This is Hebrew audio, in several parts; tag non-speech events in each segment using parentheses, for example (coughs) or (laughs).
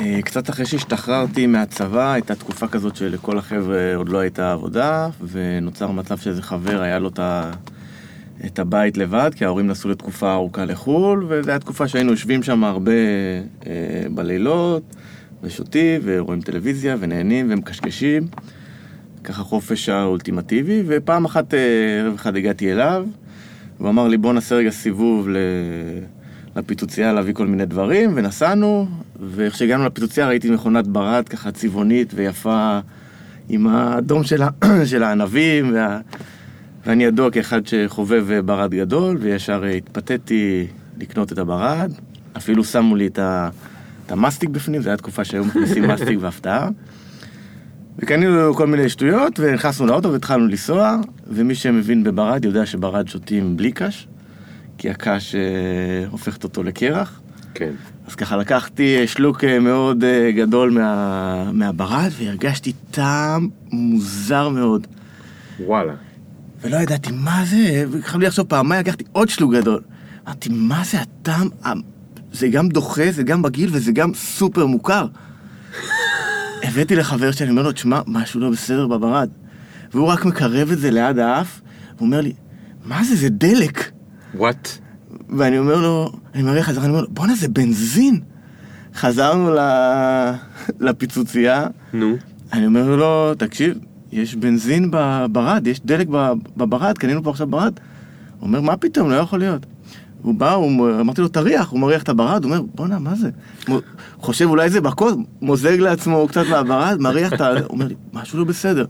אה, קצת אחרי שהשתחררתי מהצבא, הייתה תקופה כזאת שלכל החבר'ה עוד לא הייתה עבודה, ונוצר מצב שאיזה חבר היה לו את ה... את הבית לבד, כי ההורים נסעו לתקופה ארוכה לחו"ל, וזו הייתה תקופה שהיינו יושבים שם הרבה אה, בלילות, ושותים, ורואים טלוויזיה, ונהנים, ומקשקשים. ככה חופש האולטימטיבי, ופעם אחת, אה, ערב אחד הגעתי אליו, והוא אמר לי בוא נעשה רגע סיבוב ל... לפיצוצייה להביא כל מיני דברים, ונסענו, ואיך שהגענו לפיצוצייה ראיתי מכונת ברד ככה צבעונית ויפה, עם האדום של. (clears throat) של הענבים, וה... ואני ידוע כאחד שחובב ברד גדול, וישר התפתיתי לקנות את הברד. אפילו שמו לי את, ה... את המסטיק בפנים, זו הייתה תקופה שהיו מכניסים (laughs) מסטיק והפתעה. וקנינו כל מיני שטויות, ונכנסנו לאוטו והתחלנו לנסוע, ומי שמבין בברד יודע שברד שותים בלי קש, כי הקש אה, הופכת אותו לקרח. כן. אז ככה לקחתי שלוק אה, מאוד אה, גדול מה, מהברד, והרגשתי טעם מוזר מאוד. וואלה. ולא ידעתי מה זה, והתחלתי לחשוב פעמיים, לקחתי עוד שלוק גדול. אמרתי, מה זה הטעם? זה גם דוחה, זה גם בגיל וזה גם סופר מוכר. (laughs) הבאתי לחבר שלי, אני אומר לו, תשמע, משהו לא בסדר בברד. והוא רק מקרב את זה ליד האף, והוא אומר לי, מה זה, זה דלק. וואט? ואני אומר לו, אני מראה חזרה, אני אומר לו, בואנה, זה בנזין. חזרנו לפיצוצייה, נו. אני אומר לו, תקשיב, יש בנזין בברד, יש דלק בברד, קנינו פה עכשיו ברד. הוא אומר, מה פתאום, לא יכול להיות. הוא בא, הוא, אמרתי לו, תריח, הוא מריח את הברד, הוא אומר, בואנה, מה זה? הוא חושב, אולי זה בקוד, מוזג לעצמו קצת מהברד, מריח את ה... הוא אומר לי, משהו לא בסדר.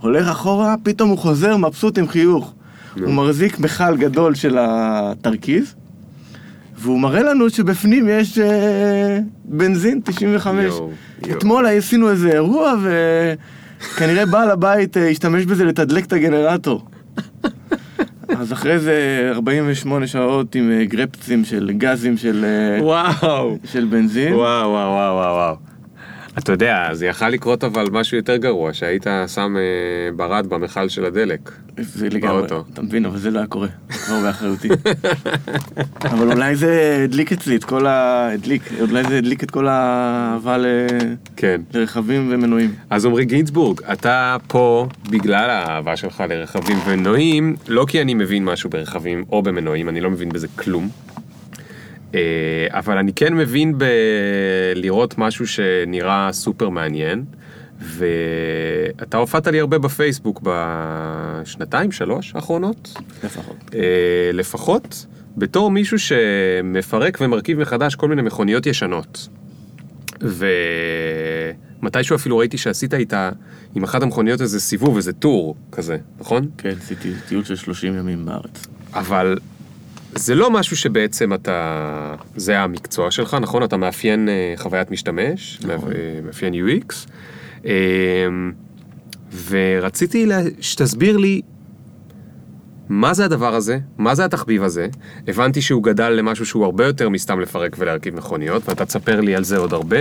הולך אחורה, פתאום הוא חוזר מבסוט עם חיוך. הוא מחזיק מכל גדול של התרכיז, והוא מראה לנו שבפנים יש אה, בנזין 95. יואו, יואו. אתמול עשינו איזה אירוע, וכנראה בעל הבית אה, השתמש בזה לתדלק את הגנרטור. (laughs) אז אחרי זה 48 שעות עם אה, גרפצים של גזים של, אה, וואו. של בנזין. וואו, וואו, וואו, וואו. אתה יודע, זה יכל לקרות אבל משהו יותר גרוע, שהיית שם אה, ברד במכל של הדלק. זה לגמרי, באוטו. אתה מבין, אבל זה לא היה קורה, כבר באחריותי. (laughs) אבל אולי זה הדליק אצלי את כל ה... הדליק, אולי זה הדליק את כל האהבה ל... כן. לרכבים ומנועים. אז עמרי גינצבורג, אתה פה בגלל האהבה שלך לרכבים ומנועים, לא כי אני מבין משהו ברכבים או במנועים, אני לא מבין בזה כלום. אה, אבל אני כן מבין בלראות משהו שנראה סופר מעניין, ואתה הופעת לי הרבה בפייסבוק בשנתיים, שלוש האחרונות, לפחות. אה, לפחות, בתור מישהו שמפרק ומרכיב מחדש כל מיני מכוניות ישנות. ומתישהו אפילו ראיתי שעשית איתה, עם אחת המכוניות איזה סיבוב, איזה טור כזה, נכון? כן, עשיתי טיול של 30 ימים בארץ. אבל זה לא משהו שבעצם אתה, זה המקצוע שלך, נכון? אתה מאפיין אה, חוויית משתמש, נכון. אה, מאפיין UX, אה, ורציתי לה- שתסביר לי מה זה הדבר הזה, מה זה התחביב הזה, הבנתי שהוא גדל למשהו שהוא הרבה יותר מסתם לפרק ולהרכיב מכוניות, ואתה תספר לי על זה עוד הרבה.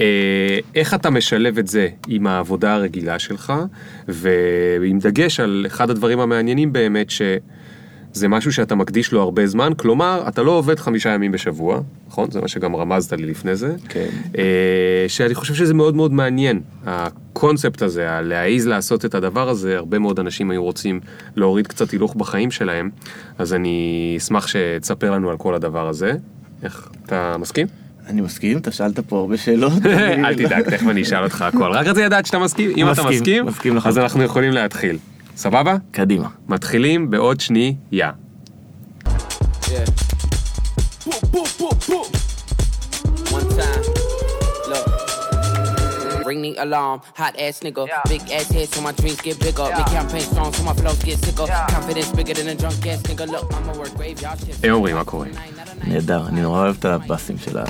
אה, איך אתה משלב את זה עם העבודה הרגילה שלך, ועם דגש על אחד הדברים המעניינים באמת, שזה משהו שאתה מקדיש לו הרבה זמן, כלומר, אתה לא עובד חמישה ימים בשבוע, נכון? זה מה שגם רמזת לי לפני זה. כן. אה, שאני חושב שזה מאוד מאוד מעניין, הקונספט הזה, הלהעיז לעשות את הדבר הזה, הרבה מאוד אנשים היו רוצים להוריד קצת הילוך בחיים שלהם, אז אני אשמח שתספר לנו על כל הדבר הזה. איך, אתה מסכים? אני מסכים, אתה שאלת פה הרבה שאלות. (laughs) אל תדאג, תכף אני אשאל אותך הכל. רק רציתי לדעת שאתה מסכים, אם אתה מסכים, מסכים אז. אנחנו יכולים להתחיל. סבבה? קדימה. מתחילים בעוד שנייה. Yeah. Ring the alarm, hot ass nigga. Big ass head so my dreams get bigger. Big campaign strong so my flows get sicker. Confidence bigger than a drunk ass nigga. Look, I'ma work graveyard shift. היי עמרי, מה קורה? נהדר, אני נורא אוהב את הבאסים של ה-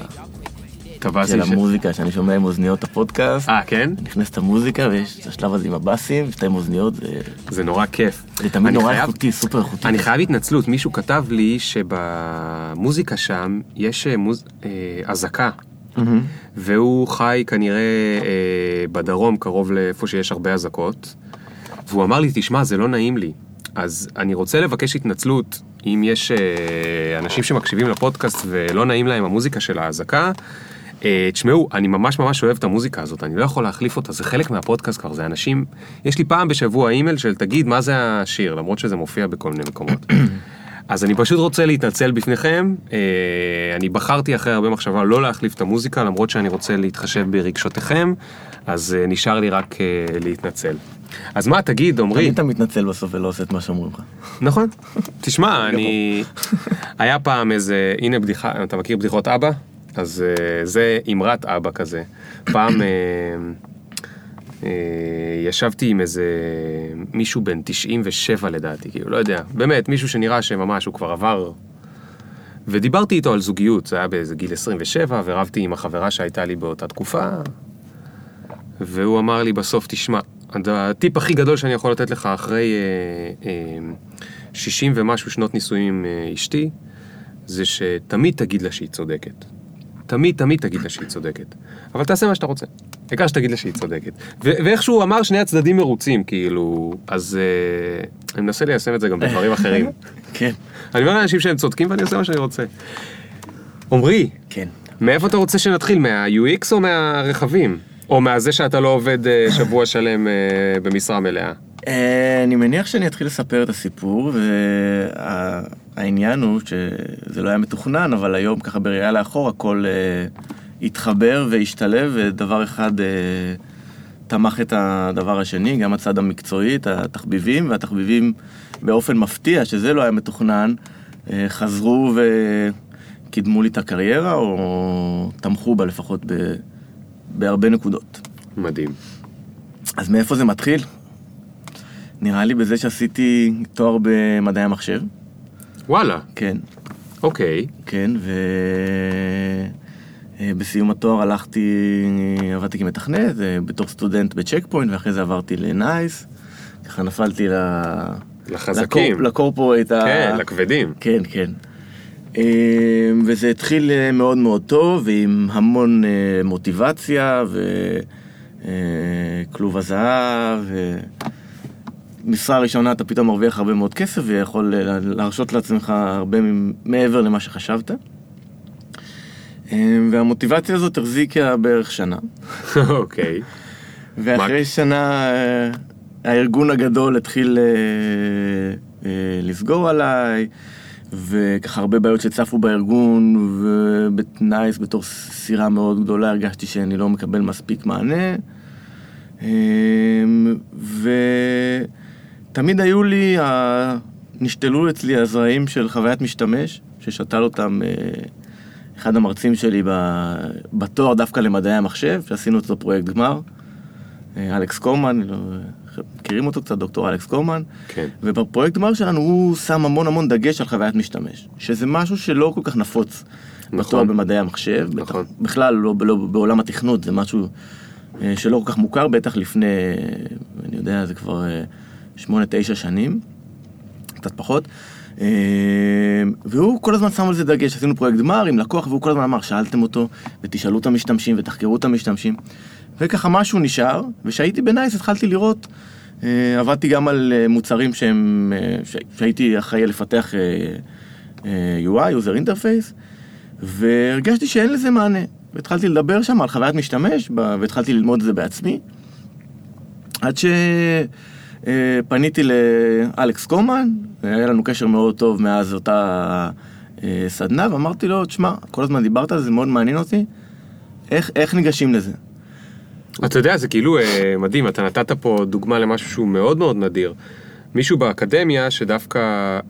קב"סי של ש- המוזיקה שאני שומע עם אוזניות הפודקאסט. אה, כן? נכנסת המוזיקה ויש את השלב הזה עם הבאסים, שתי אוזניות, זה- זה נורא כיף. זה תמיד נורא חייב- איכותי, סופר איכותי. אני חייב התנצלות, מישהו כתב לי שבמוזיקה שם יש אה, מוז... אה, אזעקה, מהמם. והוא חי כנראה אה, בדרום, קרוב לאיפה שיש הרבה אזעקות, והוא אמר לי, תשמע, זה לא נעים לי. אז אני רוצה לבקש התנצלות, אם יש אה, אנשים שמקשיבים לפודקאסט ולא נעים להם המוזיקה של האזעקה, אה, תשמעו, אני ממש ממש אוהב את המוזיקה הזאת, אני לא יכול להחליף אותה, זה חלק מהפודקאסט כבר, זה אנשים... יש לי פעם בשבוע אימייל של תגיד מה זה השיר, למרות שזה מופיע בכל מיני מקומות. אז אני פשוט רוצה להתנצל בפניכם, אה, אני בחרתי אחרי הרבה מחשבה לא להחליף את המוזיקה, למרות שאני רוצה להתחשב ברגשותיכם, אז אה, נשאר לי רק אה, להתנצל. אז מה, תגיד, עמרי, תמיד אתה מתנצל בסוף ולא עושה את מה שאומרים לך. נכון. תשמע, אני... (laughs) היה פעם איזה, הנה בדיחה, אתה מכיר בדיחות אבא? אז אה, זה אמרת אבא כזה. פעם אה, אה, ישבתי עם איזה מישהו בן 97 לדעתי, כאילו, לא יודע, באמת, מישהו שנראה שממש הוא כבר עבר... ודיברתי איתו על זוגיות, זה היה באיזה גיל 27, ורבתי עם החברה שהייתה לי באותה תקופה, והוא אמר לי בסוף, תשמע, הטיפ הכי גדול שאני יכול לתת לך אחרי אה, אה, 60 ומשהו שנות נישואים עם אה, אשתי, זה שתמיד תגיד לה שהיא צודקת. תמיד תמיד תגיד לה שהיא צודקת. אבל תעשה מה שאתה רוצה. העיקר שתגיד לה שהיא צודקת. ו- ואיך שהוא אמר, שני הצדדים מרוצים, כאילו, אז אה, אני מנסה ליישם את זה גם בדברים אחרים. (laughs) כן. אני אומר לאנשים שהם צודקים ואני עושה מה שאני רוצה. עמרי, כן. מאיפה אתה רוצה שנתחיל? מה-UX או מהרכבים? או מהזה שאתה לא עובד אה, שבוע שלם אה, במשרה מלאה? אה, אני מניח שאני אתחיל לספר את הסיפור, והעניין הוא שזה לא היה מתוכנן, אבל היום ככה בראייה לאחור הכל אה, התחבר והשתלב, ודבר אחד אה, תמך את הדבר השני, גם הצד המקצועי, את התחביבים, והתחביבים באופן מפתיע, שזה לא היה מתוכנן, חזרו וקידמו לי את הקריירה, או תמכו בה לפחות ב, בהרבה נקודות. מדהים. אז מאיפה זה מתחיל? נראה לי בזה שעשיתי תואר במדעי המחשב, וואלה, כן, אוקיי. כן, ובסיום התואר הלכתי, עבדתי כמתכנת, אה, בתור סטודנט בצ'ק פוינט, ואחרי זה עברתי לנייס, ככה נפלתי ל... לחזקים. לקור- לקורפורט ה... כן, לכבדים. כן, כן. אה, וזה התחיל אה, מאוד מאוד טוב, ועם המון אה, מוטיבציה, וכלוב הזהב, ומשרה ראשונה אתה פתאום מרוויח הרבה מאוד כסף, ויכול אה, להרשות לעצמך הרבה מעבר למה שחשבת. אה, והמוטיבציה הזאת החזיקה בערך שנה. (laughs) אוקיי. ואחרי שנה אה, הארגון הגדול התחיל אה, לסגור עליי, וככה הרבה בעיות שצפו בארגון, ובנייס בתור סירה מאוד גדולה הרגשתי שאני לא מקבל מספיק מענה. אה, ותמיד היו לי, ה- נשתלו אצלי הזרעים של חוויית משתמש, ששתל אותם אה, אחד המרצים שלי ב- בתואר דווקא למדעי המחשב, שעשינו אותו פרויקט גמר. אה, אלכס קומן, לא- מכירים אותו קצת, דוקטור אלכס קומן. כן. ובפרויקט גמר שלנו הוא שם המון המון דגש על חוויית משתמש, שזה משהו שלא כל כך נפוץ נכון. בתואר במדעי המחשב, בטח- נכון. בכלל לא, לא בעולם התכנות, זה משהו אה, שלא כל כך מוכר, בטח לפני, אה, אני יודע, זה כבר אה, שמונה, תשע שנים, קצת פחות. אה, והוא כל הזמן שם על זה דגש, עשינו פרויקט גמר עם לקוח, והוא כל הזמן אמר, שאלתם אותו, ותשאלו את המשתמשים, ותחקרו את המשתמשים. וככה משהו נשאר, וכשהייתי בנייס התחלתי לראות, אה, עבדתי גם על אה, מוצרים שהם, אה, ש- שהייתי אחראי לפתח UI, user interface, והרגשתי שאין לזה מענה. והתחלתי לדבר שם על חוויית משתמש, והתחלתי ללמוד את זה בעצמי. עד שפניתי לאלכס קומן, היה לנו קשר מאוד טוב מאז אותה אה, סדנה, ואמרתי לו, תשמע, כל הזמן דיברת על זה, זה מאוד מעניין אותי, איך, איך ניגשים לזה? אתה יודע, זה כאילו אה, מדהים, אתה נתת פה דוגמה למשהו שהוא מאוד מאוד נדיר. מישהו באקדמיה שדווקא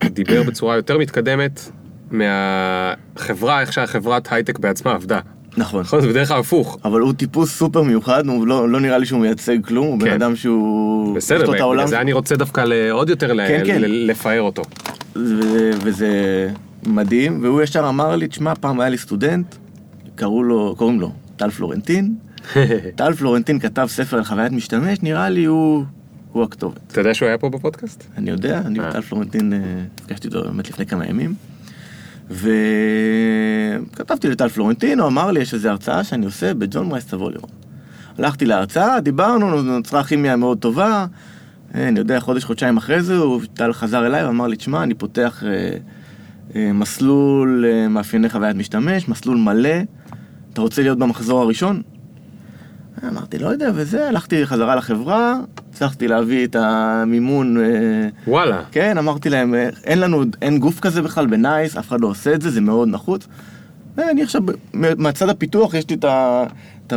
(clears throat) דיבר בצורה יותר מתקדמת מהחברה, איך שהחברת הייטק בעצמה עבדה. נכון. נכון? זה בדרך כלל הפוך. אבל הוא טיפוס סופר מיוחד, הוא לא, לא נראה לי שהוא מייצג כלום, הוא בן כן. אדם שהוא... בסדר, בגלל העולם זה אני רוצה דווקא עוד יותר ל- כן, כן. ל- לפאר אותו. ו- וזה מדהים, והוא ישר אמר לי, תשמע, פעם היה לי סטודנט, קראו לו, קוראים לו טל פלורנטין, (laughs) טל פלורנטין כתב ספר על חוויית משתמש, נראה לי הוא, הוא הכתובת. אתה יודע שהוא היה פה בפודקאסט? אני יודע, אני אה. וטל פלורנטין, אה, נפגשתי איתו באמת לפני כמה ימים, וכתבתי לטל פלורנטין, הוא אמר לי, יש איזו הרצאה שאני עושה בג'ון מייס, תבוא לראות. הלכתי להרצאה, דיברנו, נוצרה כימיה מאוד טובה, אני יודע, חודש, חודשיים אחרי זה, הוא, טל חזר אליי ואמר לי, תשמע, אני פותח אה, אה, מסלול אה, מאפייני חוויית משתמש, מסלול מלא, אתה רוצה להיות במחזור הראשון? אמרתי, לא יודע, וזה, הלכתי חזרה לחברה, הצלחתי להביא את המימון. אה, וואלה. כן, אמרתי להם, אה, אין לנו, אין גוף כזה בכלל בנייס, אף אחד לא עושה את זה, זה מאוד נחוץ. ואני עכשיו, מהצד הפיתוח יש לי את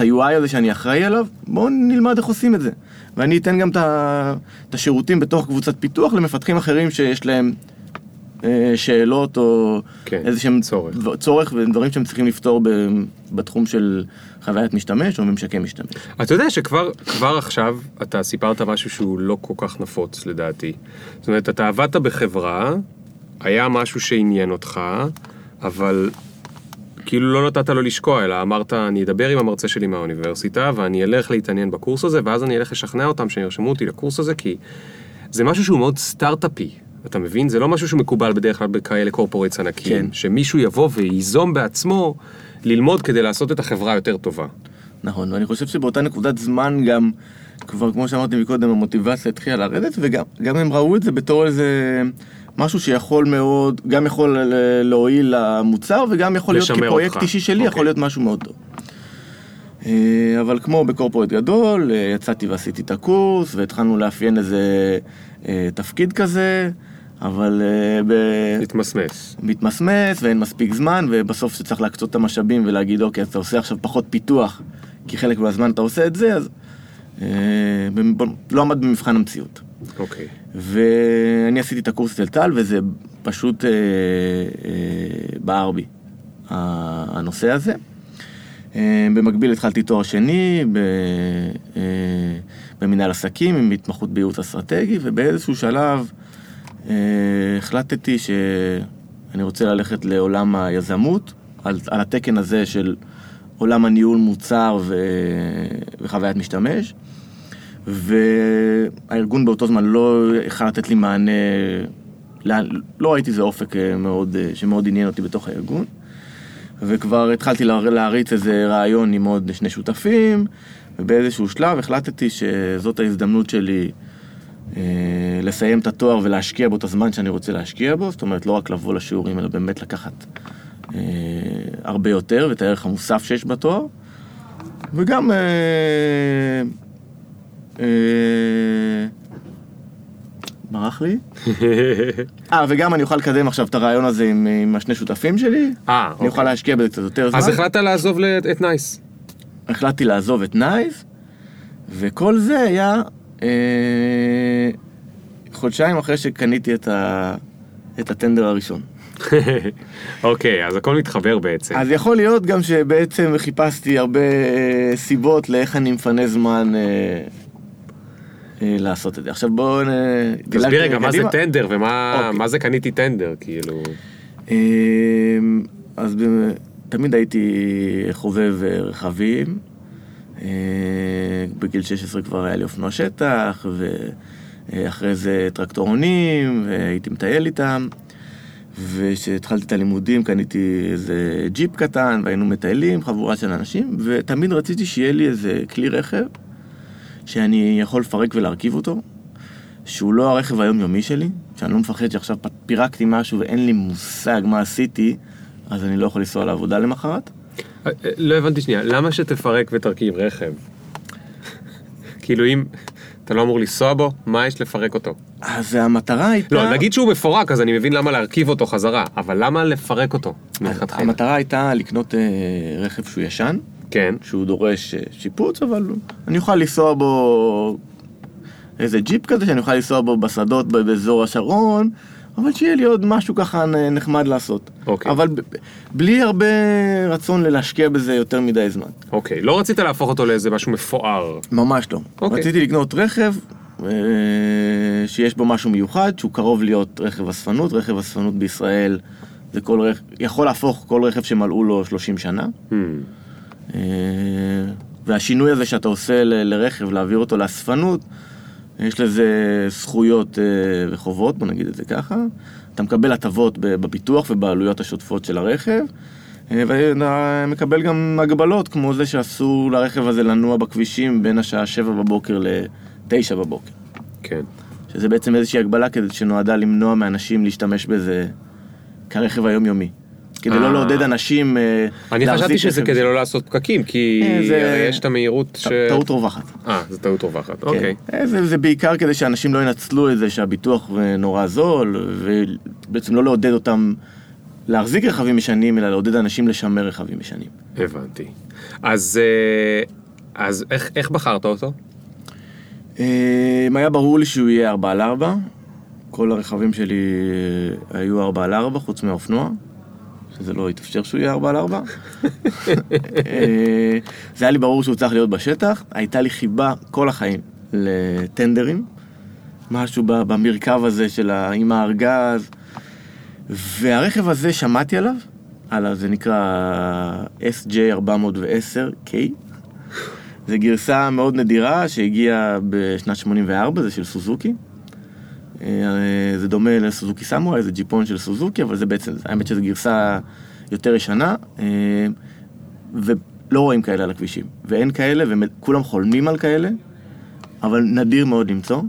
ה-UI הזה שאני אחראי עליו, בואו נלמד איך עושים את זה. ואני אתן גם את השירותים בתוך קבוצת פיתוח למפתחים אחרים שיש להם אה, שאלות או כן, איזה שהם צורך. צורך ודברים שהם צריכים לפתור בתחום של חוויית משתמש או ממשקי משתמש. אתה יודע שכבר כבר עכשיו אתה סיפרת משהו שהוא לא כל כך נפוץ לדעתי. זאת אומרת, אתה עבדת בחברה, היה משהו שעניין אותך, אבל כאילו לא נתת לו לשקוע, אלא אמרת, אני אדבר עם המרצה שלי מהאוניברסיטה, ואני אלך להתעניין בקורס הזה, ואז אני אלך לשכנע אותם שירשמו אותי לקורס הזה, כי זה משהו שהוא מאוד סטארט-אפי. אתה מבין? זה לא משהו שמקובל בדרך כלל בכאלה קורפורטס ענקיים. כן. שמישהו יבוא וייזום בעצמו ללמוד כדי לעשות את החברה יותר טובה. נכון, ואני חושב שבאותה נקודת זמן גם, כבר כמו שאמרתי מקודם, המוטיבציה התחילה לרדת, וגם גם הם ראו את זה בתור איזה משהו שיכול מאוד, גם יכול להועיל למוצר, וגם יכול להיות כפרויקט אותך. אישי שלי, אוקיי. יכול להיות משהו מאוד טוב. אה, אבל כמו בקורפורט גדול, אה, יצאתי ועשיתי את הקורס, והתחלנו לאפיין איזה אה, תפקיד כזה, אבל אה, ב... להתמסמס. מתמסמס ואין מספיק זמן, ובסוף שצריך להקצות את המשאבים ולהגיד, אוקיי, אז אתה עושה עכשיו פחות פיתוח, כי חלק מהזמן אתה עושה את זה, אז אה, לא עמד במבחן המציאות. אוקיי. ואני עשיתי את הקורס אצל טל, וזה פשוט אה, אה, בער בי, הנושא הזה. אה, במקביל התחלתי תואר שני ב, אה, במנהל עסקים עם התמחות בייעוץ אסטרטגי, ובאיזשהו שלב החלטתי שאני רוצה ללכת לעולם היזמות, על, על התקן הזה של עולם הניהול מוצר ו, וחוויית משתמש. והארגון באותו זמן לא יכל לתת לי מענה, לאן- לא ראיתי איזה אופק אה, מאוד, אה, שמאוד עניין אותי בתוך הארגון. וכבר התחלתי לה- להריץ איזה רעיון עם עוד שני שותפים, ובאיזשהו שלב החלטתי שזאת ההזדמנות שלי אה, לסיים את התואר ולהשקיע בו את הזמן שאני רוצה להשקיע בו, זאת אומרת לא רק לבוא לשיעורים, אלא באמת לקחת אה, הרבה יותר ואת הערך המוסף שיש בתואר, וגם... אה, אה, ברח לי. (laughs) אה, וגם אני אוכל לקדם עכשיו את הרעיון הזה עם, עם השני שותפים שלי. אה, אני אוקיי. אוכל להשקיע בזה קצת יותר זמן. אז החלטת לעזוב את נייס. החלטתי לעזוב את נייס, וכל זה היה אה, חודשיים אחרי שקניתי את, ה, את הטנדר הראשון. (laughs) אוקיי, אז הכל מתחבר בעצם. אז יכול להיות גם שבעצם חיפשתי הרבה אה, סיבות לאיך אני מפנה זמן אה, אה, לעשות את זה. עכשיו בואו... נ- תסביר דילגתי רגע, מה זה. טנדר ומה אוקיי. מה זה קניתי טנדר, כאילו... אז תמיד הייתי חובב אה, רכבים. אה, בגיל 16 כבר היה לי אופנוע שטח, ואחרי זה טרקטורונים, והייתי מטייל איתם. וכשהתחלתי את הלימודים קניתי איזה ג'יפ קטן, והיינו מטיילים, חבורה של אנשים, ותמיד רציתי שיהיה לי איזה כלי רכב שאני יכול לפרק ולהרכיב אותו, שהוא לא הרכב היומיומי שלי, שאני לא מפחד שעכשיו פירקתי משהו ואין לי מושג מה עשיתי, אז אני לא יכול לנסוע לעבודה למחרת. לא הבנתי שנייה, למה שתפרק ותרכיב רכב? כאילו אם אתה לא אמור לנסוע בו, מה יש לפרק אותו? אז המטרה הייתה... לא, נגיד שהוא מפורק, אז אני מבין למה להרכיב אותו חזרה, אבל למה לפרק אותו מלכתחילה? המטרה הייתה לקנות אה, רכב שהוא ישן, כן, שהוא דורש אה, שיפוץ, אבל אני אוכל לנסוע בו איזה ג'יפ כזה, שאני אוכל לנסוע בו בשדות באזור השרון, אבל שיהיה לי עוד משהו ככה נחמד לעשות. אוקיי. אבל בלי הרבה רצון להשקיע בזה יותר מדי זמן. אוקיי. לא רצית להפוך אותו לאיזה משהו מפואר. ממש לא. אוקיי. רציתי לקנות רכב אה, שיש בו משהו מיוחד, שהוא קרוב להיות רכב אספנות. רכב אספנות בישראל זה כל רכב, יכול להפוך כל רכב שמלאו לו 30 שנה. Hmm. אה, והשינוי הזה שאתה עושה לרכב, להעביר אותו לאספנות, יש לזה זכויות אה, וחובות, בוא נגיד את זה ככה. אתה מקבל הטבות בביטוח ובעלויות השוטפות של הרכב, ואתה מקבל גם הגבלות, כמו זה שאסור לרכב הזה לנוע בכבישים בין השעה 7 בבוקר ל-9 בבוקר. כן. שזה בעצם איזושהי הגבלה כדי שנועדה למנוע מאנשים להשתמש בזה כרכב היומיומי. כדי אה. לא לעודד אנשים אה, אני חשבתי שזה. כדי לא לעשות פקקים, כי אה, יש את המהירות ש... טעות רווחת. אה, זו טעות רווחת, אוקיי. כן. אה, זה, בעיקר כדי שאנשים לא ינצלו את זה שהביטוח אה, נורא זול, ובעצם לא לעודד אותם להחזיק רכבים ישנים, אלא לעודד אנשים לשמר רכבים ישנים. הבנתי. אז, אה, איך, בחרת אותו? אה, היה ברור לי שהוא יהיה 4 על 4 כל הרכבים שלי אה, היו 4 על 4 חוץ מהאופנוע, שזה לא התאפשר שהוא יהיה 4 על 4 אה, זה היה לי ברור שהוא צריך להיות בשטח, הייתה לי חיבה כל החיים לטנדרים, משהו במרכב הזה של. עם הארגז, והרכב הזה שמעתי עליו, עליו זה נקרא SJ410K. זה גרסה מאוד נדירה שהגיעה בשנת 84, זה של סוזוקי. אה, זה דומה לסוזוקי סמוראי, זה ג'יפון של סוזוקי, אבל זה בעצם, האמת שזו גרסה יותר ישנה, אה, ולא רואים כאלה על הכבישים. ואין כאלה, וכולם חולמים על כאלה, אבל נדיר מאוד למצוא.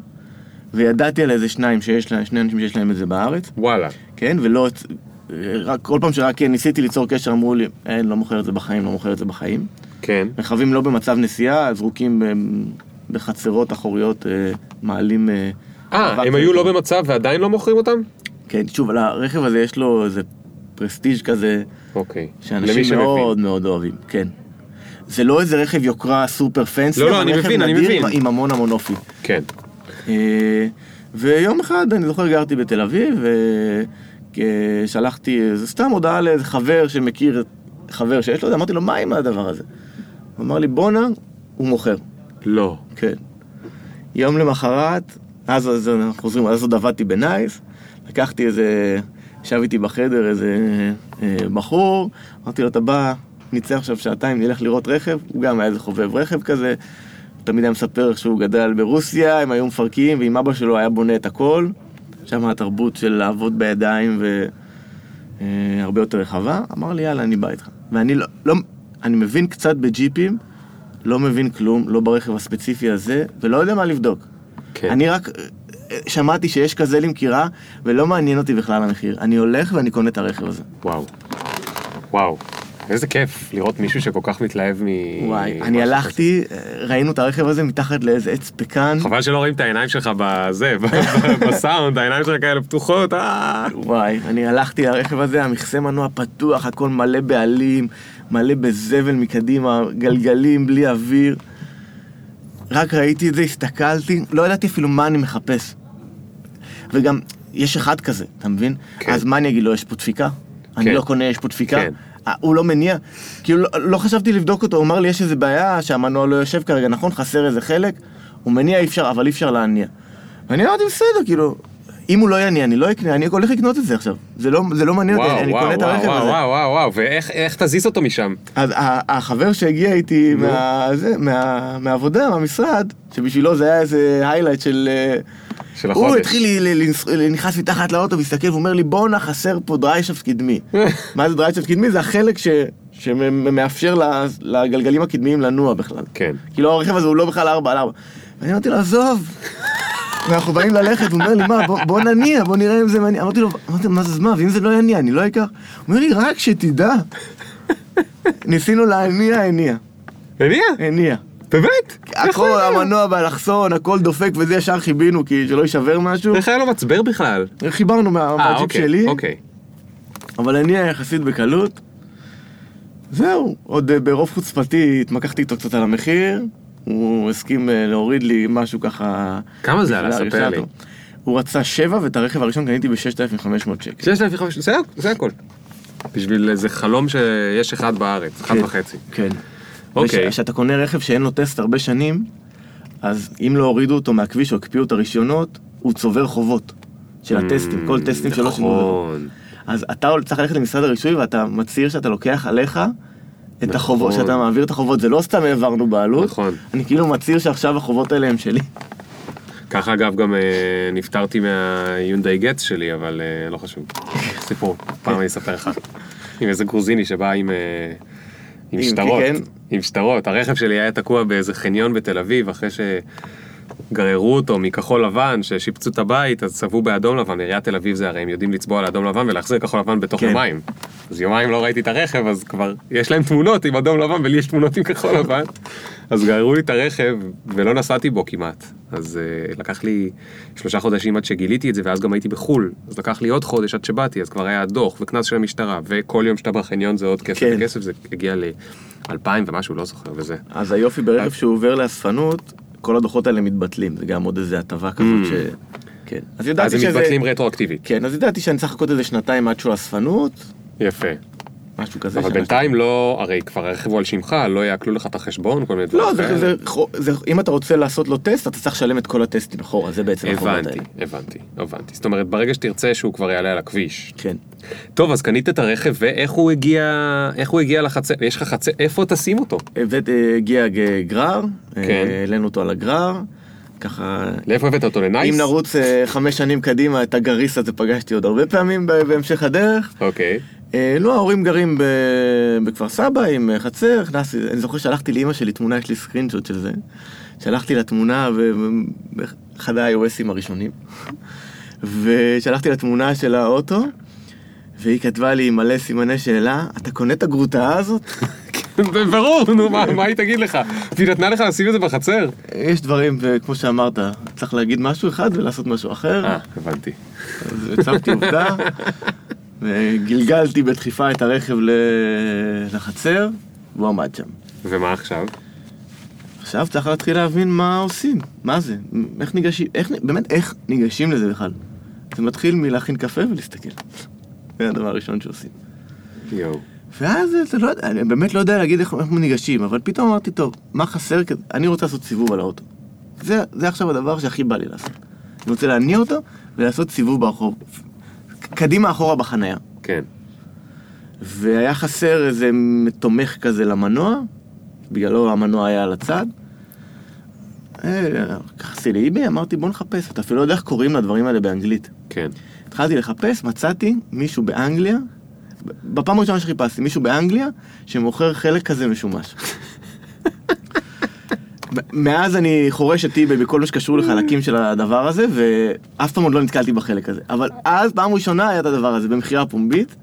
וידעתי על איזה שניים שיש להם, שני אנשים שיש להם את זה בארץ, וואלה. כן, ולא, רק כל פעם שרק ניסיתי ליצור קשר אמרו לי, אין, לא מוכר את זה בחיים, לא מוכר את זה בחיים. כן. רכבים לא במצב נסיעה, זרוקים בחצרות אחוריות, אה, מעלים... אה, אה, הם היו לא במצב ועדיין לא מוכרים אותם? כן, שוב, על הרכב הזה יש לו איזה פרסטיג' כזה, אוקיי. שאנשים. מאוד מאוד אוהבים, כן. זה לא איזה רכב יוקרה סופר פנסי, לא, לא, אני מבין, אני מבין. עם- המון המון אופי. כן. אה, ויום אחד, אני זוכר, גרתי בתל אביב, ושלחתי איזה סתם הודעה לאיזה חבר שמכיר, חבר שיש לו, אמרתי לו, מה עם הדבר הזה? הוא אמר לי, בואנה, הוא מוכר. לא. כן. יום למחרת, אז, אז אנחנו חוזרים, אז עוד עבדתי בנייס, לקחתי איזה, ישב איתי בחדר איזה אה, בחור, אמרתי לו, אתה בא, נצא עכשיו שעתיים, נלך לראות רכב, הוא גם היה איזה חובב רכב כזה, תמיד היה מספר שהוא גדל ברוסיה, הם היו מפרקים, ועם אבא שלו היה בונה את הכל, שם התרבות של לעבוד בידיים והרבה יותר רחבה, אמר לי, יאללה, אני בא איתך. ואני לא, לא, אני מבין קצת בג'יפים, לא מבין כלום, לא ברכב הספציפי הזה, ולא יודע מה לבדוק. כן. אני רק אה, שמעתי שיש כזה למכירה, ולא מעניין אותי בכלל המחיר. אני הולך ואני קונה את הרכב הזה. וואו. וואו. איזה כיף לראות מישהו שכל כך מתלהב מ... וואי, אני הלכתי, אה, ראינו את הרכב הזה מתחת לאיזה עץ פקן. חבל שלא רואים את העיניים שלך בזה, (laughs) בסאונד, העיניים שלך כאלה פתוחות, אה. וואי, אני הלכתי לרכב הזה, המכסה מנוע פתוח, הכל מלא בעלים, מלא בזבל מקדימה, גלגלים בלי אוויר. רק ראיתי את זה, הסתכלתי, לא ידעתי אפילו מה אני מחפש. וגם, יש אחד כזה, אתה מבין? כן. אז מה אני אגיד לו, יש פה דפיקה? אני כן. לא קונה, יש פה דפיקה? כן. אה, הוא לא מניע? כאילו, לא, לא חשבתי לבדוק אותו, הוא אמר לי, יש איזה בעיה שהמנוע לא יושב כרגע, נכון? חסר איזה חלק? הוא מניע, אי אפשר, אבל אי אפשר להניע. ואני אמרתי, בסדר, כאילו, אם הוא לא יניע, אני לא אקנה, אני הולך לקנות את זה עכשיו. זה לא, זה לא מעניין אותי, אני וואו, קונה את הרכב וואו, הזה. וואו, וואו, וואו, ואיך איך תזיז אותו משם? אז החבר שהגיע איתי מה, זה, מה, מהעבודה, מהמשרד, שבשבילו זה היה איזה highlight של... אה, של הוא החודש. התחיל, ל- ל- לנס- נכנס מתחת לאוטו, מסתכל ואומר לי, בואנה, חסר פה drive shaft קדמי. (laughs) מה זה drive shaft קדמי? זה החלק ש... שמאפשר לגלגלים הקדמיים לנוע בכלל. כן. כאילו הרכב הזה הוא לא בכלל 4 על 4. ואני אמרתי לו, עזוב. ואנחנו באים ללכת, הוא אומר לי, מה, בוא, בוא נניע, בוא נראה אם זה מעניין. אמרתי לו, אמרתי לו, מה זה, מה, ואם זה לא יניע, אני לא אקח? הוא אומר לי, רק שתדע. ניסינו להניע, הניע. הניע? הניע. באמת? הכל? המנוע באלכסון, הכל דופק וזה, ישר חיבינו, כי שלא יישבר משהו. איך היה לו מצבר בכלל? חיברנו מה- אה, מהג'יפ אוקיי, שלי, אוקיי. אבל הניע יחסית בקלות. זהו, עוד אה, ברוב חוצפתי התמקחתי איתו קצת על המחיר. הוא הסכים אה, להוריד לי משהו ככה... כמה זה עלה? ספר לי. הוא רצה שבע, ואת הרכב הראשון קניתי ב-6,500 שקל. 6,500, זה- זה הכל. בשביל איזה חלום שיש אחד בארץ, אחד כן. וחצי. כן. אוקיי. וכשאתה קונה רכב שאין לו טסט הרבה שנים, אז אם לא הורידו אותו מהכביש או הקפיאו את הרישיונות, הוא צובר חובות של הטסטים, כל טסטים שלו. נכון. אז אתה צריך ללכת למשרד הרישוי ואתה מצהיר שאתה לוקח עליך את נכון. החובות, שאתה מעביר את החובות, זה לא סתם העברנו בעלות, נכון. אני כאילו מצהיר שעכשיו החובות האלה הם שלי. ככה אגב גם אה, נפטרתי מהיונדאי גץ שלי, אבל אה, לא חשוב. סיפור, פעם אני אספר לך. עם איזה גרוזיני שבא עם... אה, עם שטרות, כן. עם שטרות. הרכב שלי היה תקוע באיזה חניון בתל אביב, אחרי גררו אותו מכחול לבן, ששיפצו את הבית, אז צבעו באדום לבן, עיריית תל אביב זה הרי הם יודעים לצבוע לאדום לבן ולהחזיר כחול לבן בתוך כן. יומיים. אז יומיים לא ראיתי את הרכב, אז כבר יש להם תמונות עם אדום לבן ולי יש תמונות עם כחול לבן. אז גררו לי את הרכב ולא נסעתי בו כמעט. אז uh, לקח לי שלושה חודשים עד שגיליתי את זה, ואז גם הייתי בחו"ל. אז לקח לי עוד חודש עד שבאתי, אז כבר היה דוח וקנס של המשטרה, וכל יום שאתה בחניון זה עוד כסף, כן. וכסף זה הגיע ל-2,000 ומשהו, לא זוכר, וזה. אז היופי ברכב שהוא עובר לאספנות, כל הדוחות האלה מתבטלים, זה גם עוד איזה הטבה כזאת ש... כן. אז Mm. אז ידעתי הם שזה... מתבטלים רטרואקטיבית. כן, אז ידעתי שאני צריך לחכות איזה שנתיים עד שהוא אספנות, יפה. משהו כזה. אבל בינתיים לא, הרי כבר הרכב הוא על שמך, לא יעקלו לך את החשבון, כל מיני דברים לא, זה, כאלה. זה, זה, אם אתה רוצה לעשות לו טסט, אתה צריך לשלם את כל הטסטים אחורה, זה בעצם הבנתי. הבנתי, הבנתי. זאת אומרת, ברגע שתרצה שהוא כבר יעלה על הכביש. כן. טוב, אז קנית את הרכב, ואיך הוא הגיע, איך הוא הגיע לחצר, יש לך חצר, איפה תשים אותו? אה, הגיע גרר, כן. אה, העלינו אותו על הגרר, ככה... לאיפה הבאת אותו? לנייס? אם נרוץ אה, חמש שנים קדימה, את הגריס הזה פגשתי עוד הרבה פעמים בהמשך הדרך. אוקיי. אה, לא, ההורים גרים בכפר סבא עם אה, חצר, הכנסתי, אני זוכר שלחתי לאימא שלי תמונה, יש לי סקרינשוט של זה. שלחתי לה תמונה באחד ה-iOSים הראשונים. (laughs) ושלחתי לה תמונה של האוטו, והיא כתבה לי מלא סימני שאלה, אתה קונה את הגרוטאה הזאת? (laughs) ברור, נו, מה היא תגיד לך? היא נתנה לך לשים את זה בחצר? יש דברים, וכמו שאמרת, צריך להגיד משהו אחד ולעשות משהו אחר. אה, הבנתי. אז הצבתי עובדה, (laughs) וגלגלתי בדחיפה את הרכב לחצר, והוא עמד שם. ומה עכשיו? עכשיו צריך להתחיל להבין מה עושים, מה זה, איך ניגשים, איך, באמת איך ניגשים לזה בכלל. זה מתחיל מלהכין קפה ולהסתכל. (laughs) זה הדבר הראשון שעושים. יואו. ואז אתה לא יודע, אני באמת לא יודע להגיד איך, איך ניגשים, אבל פתאום אמרתי, טוב, מה חסר כזה? אני רוצה לעשות סיבוב על האוטו. זה, זה עכשיו הדבר שהכי בא לי לעשות. אני רוצה להניע אותו ולעשות סיבוב ברחוב. קדימה אחורה בחנייה. כן. והיה חסר איזה תומך כזה למנוע, בגללו המנוע היה על הצד. אה, נכנסתי לאיבי, אמרתי בוא נחפש, אתה אפילו לא יודע איך קוראים לדברים האלה באנגלית. כן. התחלתי לחפש, מצאתי מישהו באנגליה, בפעם הראשונה שחיפשתי, מישהו באנגליה שמוכר חלק כזה משומש. (laughs) מאז אני חורש את איבי בכל מה שקשור לחלקים של הדבר הזה, ואף פעם עוד לא נתקלתי בחלק הזה. אבל אז, פעם ראשונה היה את הדבר הזה, במכירה פומבית.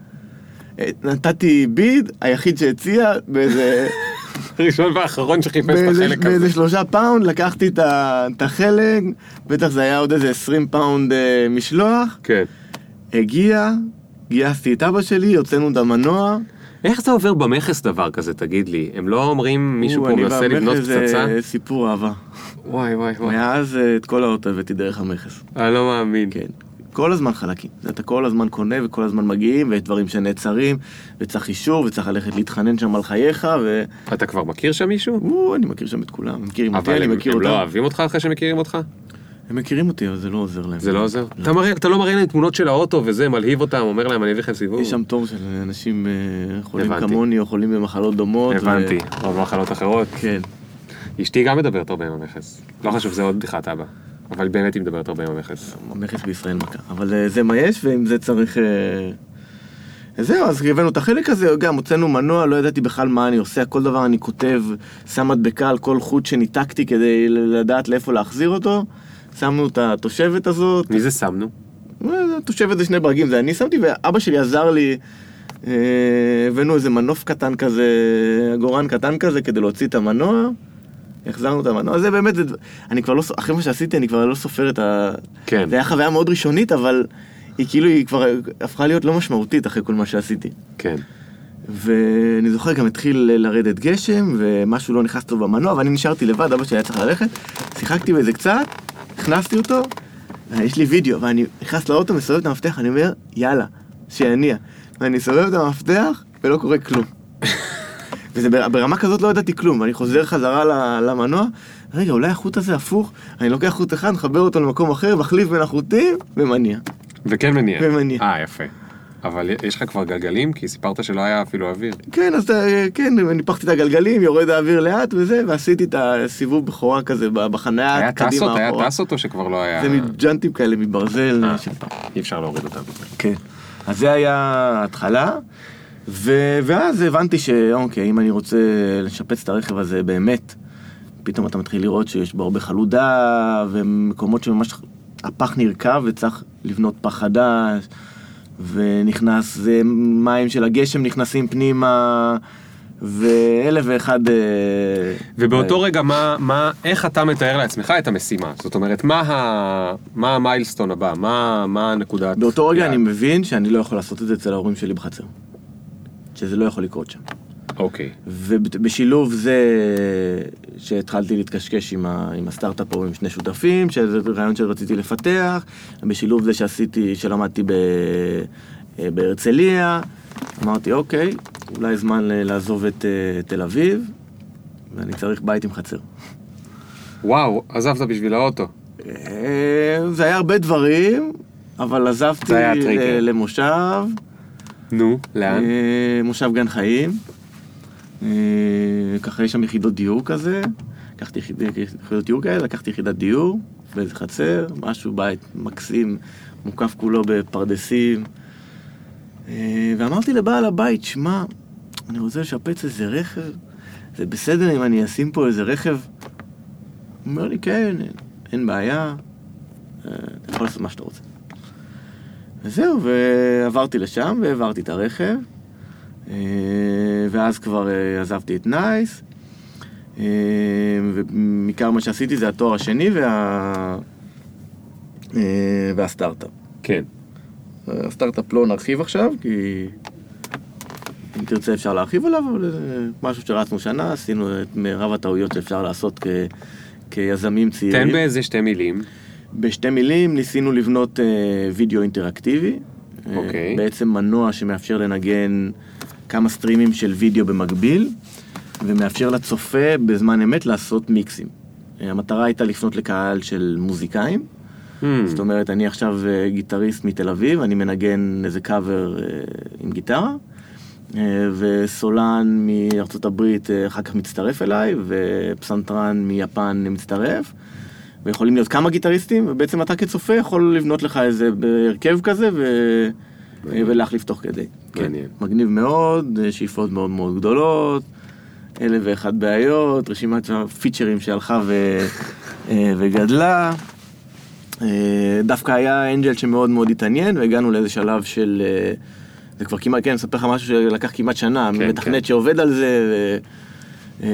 אה, נתתי ביד, היחיד שהציע, באיזה, (laughs) ראשון ואחרון שחיפש את באיזה, החלק באיזה הזה. שלושה פאונד, לקחתי את החלק, בטח זה היה עוד איזה 20 פאונד אה, משלוח. כן. הגיע, גייסתי את אבא שלי, הוצאנו את המנוע. איך זה עובר במכס דבר כזה, תגיד לי? הם לא אומרים מישהו פה אני מנסה לבנות זה פצצה? סיפור אהבה. וואי וואי וואי. מאז אה, את כל האוטו הבאתי דרך המכס. אני לא מאמין. כן. כל הזמן חלקים. אתה כל הזמן קונה וכל הזמן מגיעים, ויש דברים שנעצרים, וצריך אישור, וצריך ללכת להתחנן שם על חייך, ו... אתה כבר מכיר שם מישהו? או, אני מכיר שם את כולם, הם מכירים אותי, אבל אני הם מכיר הם אותם. לא אוהבים אותך אחרי שמכירים אותך? הם מכירים אותי, אבל זה לא עוזר להם. זה לא עוזר? אתה מראה- אתה לא מראה להם תמונות של האוטו וזה, מלהיב אותם, אומר להם אני אביא לכם סיבוב? יש שם תור של אנשים אה, חולים הבנתי. כמוני, או חולים במחלות דומות. ו- הבנתי, או במחלות אחרות. כן. אשתי גם מדברת הרבה עם המכס. לא חשוב, זה עוד בדיחת אבא. אבל באמת היא מדברת הרבה עם המכס. המכס בישראל מכה. אבל אה, זה מה יש, ועם זה צריך... אה, זהו, אז הבאנו את החלק הזה, גם הוצאנו מנוע, לא ידעתי בכלל מה אני עושה, כל דבר אני כותב, שם מדבקה על כל חוט שניתקתי כדי לדעת לאיפה להחזיר אותו. שמנו את התושבת הזאת, מי זה שמנו? אה, תושבת זה שני ברגים, זה אני שמתי, ואבא שלי עזר לי, אה, הבאנו איזה מנוף קטן כזה, עגורן קטן כזה, כדי להוציא את המנוע. החזרנו את המנוע, זה באמת, זה, אני כבר לא, אחרי מה שעשיתי, אני כבר לא סופר את ה... כן. זה היה חוויה מאוד ראשונית, אבל היא כאילו, היא כבר הפכה להיות לא משמעותית אחרי כל מה שעשיתי. כן. ואני זוכר גם התחיל לרדת גשם, ומשהו לא נכנס טוב במנוע, ואני נשארתי לבד, אבא שלי היה צריך ללכת, שיחקתי בזה קצת, הכנסתי אותו, יש לי וידאו, ואני נכנס לאוטו, מסובב את המפתח, אני אומר, יאללה, שיניע. ואני סובב את המפתח, ולא קורה כלום. (laughs) וזה בר- ברמה כזאת לא ידעתי כלום, ואני חוזר חזרה למנוע, רגע, אולי החוט הזה הפוך, אני לוקח חוט אחד, מחבר אותו למקום אחר, מחליף בין החוטים, ומניע. וכן מניע. ומניע. אה, יפה. אבל יש לך כבר גלגלים? כי סיפרת שלא היה אפילו אוויר. כן, אז אתה- כן, ניפחתי את הגלגלים, יורד האוויר לאט וזה, ועשיתי את הסיבוב בכורה כזה בחניה, היה קדימה טסות? היה. טסות או שכבר לא היה... זה מג'אנטים כאלה מברזל אה. אי אפשר להוריד אותם. כן. אז זה היה ההתחלה, ו- ואז הבנתי שאוקיי, אם אני רוצה לשפץ את הרכב הזה באמת, פתאום אתה מתחיל לראות שיש בו הרבה חלודה, ומקומות שממש הפח נרקב וצריך לבנות פח חדש, ונכנס, זה מים של הגשם נכנסים פנימה, ואלף ואחד... אה, ובאותו רגע, מה, מה, איך אתה מתאר לעצמך את המשימה? זאת אומרת, מה, ה, מה המיילסטון הבא? מה, מה הנקודת... באותו רגע יעד? אני מבין שאני לא יכול לעשות את זה אצל ההורים שלי בחצר. שזה לא יכול לקרות שם. אוקיי. ובשילוב זה שהתחלתי להתקשקש עם, ה, עם הסטארט-אפ פה עם שני שותפים, שזה רעיון שרציתי לפתח, בשילוב זה שעשיתי, שלמדתי ב, אה, בהרצליה, אמרתי אוקיי, אולי זמן ל- לעזוב את אה, תל אביב, ואני צריך בית עם חצר. וואו, עזבת בשביל האוטו. אה, זה היה הרבה דברים, אבל עזבתי. אה, למושב. נו, לאן? אה, מושב גן חיים. אה, ככה יש שם יחידות דיור כזה. לקחתי יחיד- יחידות דיור כאלה, לקחתי יחידת דיור באיזה חצר, משהו, בית מקסים, מוקף כולו בפרדסים. אה, ואמרתי לבעל הבית, שמע, אני רוצה לשפץ איזה רכב, זה בסדר אם אני אשים פה איזה רכב? הוא אומר לי, כן, אין, אין בעיה, אה, אתה יכול לעשות מה שאתה רוצה. וזהו, ועברתי לשם והעברתי את הרכב, אה, ואז כבר אה, עזבתי את נייס, אה, ועיקר מה שעשיתי זה התואר השני וה... אה, והסטארט-אפ. כן. הסטארט-אפ לא נרחיב עכשיו, כי אם תרצה אפשר להרחיב עליו, אבל זה משהו שרצנו שנה, עשינו את מרב הטעויות שאפשר לעשות כ... כיזמים צעירים. תן באיזה שתי מילים. בשתי מילים ניסינו לבנות אה, וידאו אינטראקטיבי. אה, אוקיי. בעצם מנוע שמאפשר לנגן כמה סטרימים של וידאו במקביל, ומאפשר לצופה בזמן אמת לעשות מיקסים. אה, המטרה הייתה לפנות לקהל של מוזיקאים. Hmm, זאת אומרת, אני עכשיו אה, גיטריסט מתל אביב, אני מנגן איזה קאבר אה, עם גיטרה, וסולן מארצות הברית אחר כך מצטרף אליי, ופסנתרן מיפן מצטרף, ויכולים להיות כמה גיטריסטים, ובעצם אתה כצופה יכול לבנות לך איזה הרכב כזה ו... אה, ולהחליף תוך כדי. מעניין. כן, מגניב מאוד, אה, שאיפות מאוד מאוד גדולות. אלף ואחת בעיות, רשימת פיצ'רים שהלכה ו... אה, וגדלה. דווקא היה אנג'ל שמאוד מאוד התעניין, והגענו לאיזה שלב של... זה כבר כמעט, כן, אני אספר לך משהו שלקח כמעט שנה, כן, מתכנת כן. שעובד על זה, ו...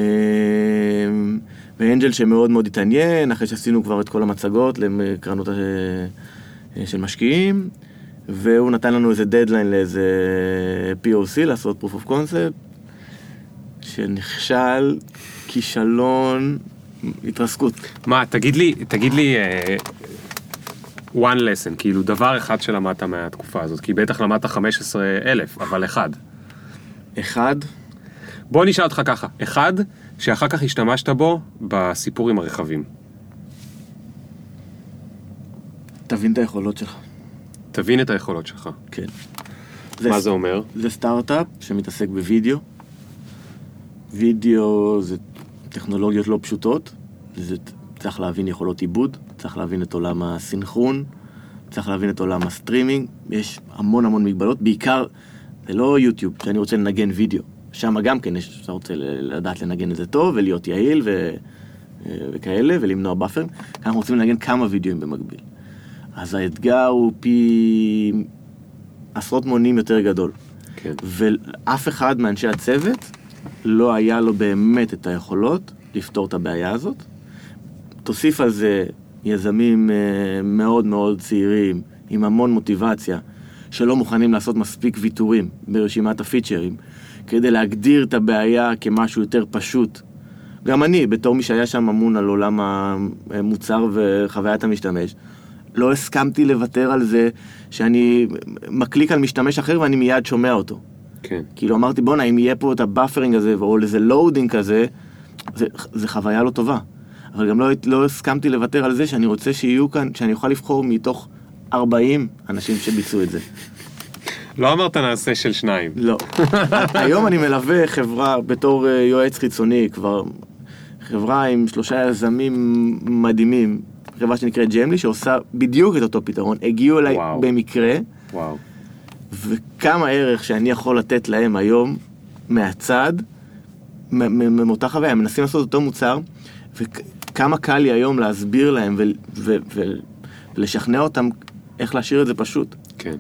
ואנג'ל שמאוד מאוד התעניין, אחרי שעשינו כבר את כל המצגות לקרנות של משקיעים, והוא נתן לנו איזה דדליין לאיזה POC, לעשות proof of concept, שנכשל, כישלון, התרסקות. מה, תגיד לי, תגיד לי, אה, one lesson, כאילו דבר אחד שלמדת מהתקופה הזאת, כי בטח למדת 15 אלף, אבל אחד. אחד, בוא נשאל אותך ככה, אחד שאחר כך השתמשת בו בסיפור עם הרכבים. תבין את היכולות שלך. תבין את היכולות שלך. כן. מה זה אומר? זה סטארט-אפ שמתעסק בווידאו. וידאו זה טכנולוגיות לא פשוטות. זה צריך להבין יכולות עיבוד, צריך להבין את עולם הסינכרון, צריך להבין את עולם הסטרימינג. יש המון המון מגבלות, בעיקר, זה לא יוטיוב, שאני רוצה לנגן וידאו. שם גם כן יש, אתה רוצה לדעת לנגן את זה טוב ולהיות יעיל ו... וכאלה, ולמנוע באפרים. אנחנו רוצים לנגן כמה וידאוים במקביל. אז האתגר הוא פי עשרות מונים יותר גדול. כן. ואף אחד מאנשי הצוות לא היה לו באמת את היכולות לפתור את הבעיה הזאת. תוסיף על זה יזמים אה, מאוד מאוד צעירים, עם המון מוטיבציה, שלא מוכנים לעשות מספיק ויתורים ברשימת הפיצ'רים, כדי להגדיר את הבעיה כמשהו יותר פשוט. גם אני, בתור מי שהיה שם אמון על עולם המוצר וחוויית המשתמש, לא הסכמתי לוותר על זה שאני מקליק על משתמש אחר ואני מיד שומע אותו. כן. כאילו אמרתי, בואנה, אם יהיה פה את ה buffering הזה, או איזה loading כזה, זה, זה חוויה לא טובה. אבל גם לא, לא הסכמתי לוותר על זה שאני רוצה שיהיו כאן, שאני אוכל לבחור מתוך 40 אנשים שביצעו את זה. לא אמרת נעשה של שניים. לא. (laughs) היום אני מלווה חברה בתור אה, יועץ חיצוני, כבר חברה עם שלושה יזמים מדהימים, חברה שנקראת ג'מלי, שעושה בדיוק את אותו פתרון. הגיעו אליי וואו. במקרה, וואו. וכמה ערך שאני יכול לתת להם היום מהצד, מאותה חוויה, הם מנסים לעשות אותו מוצר, וכמה קל לי היום להסביר להם ולשכנע אותם איך להשאיר את זה פשוט. כן.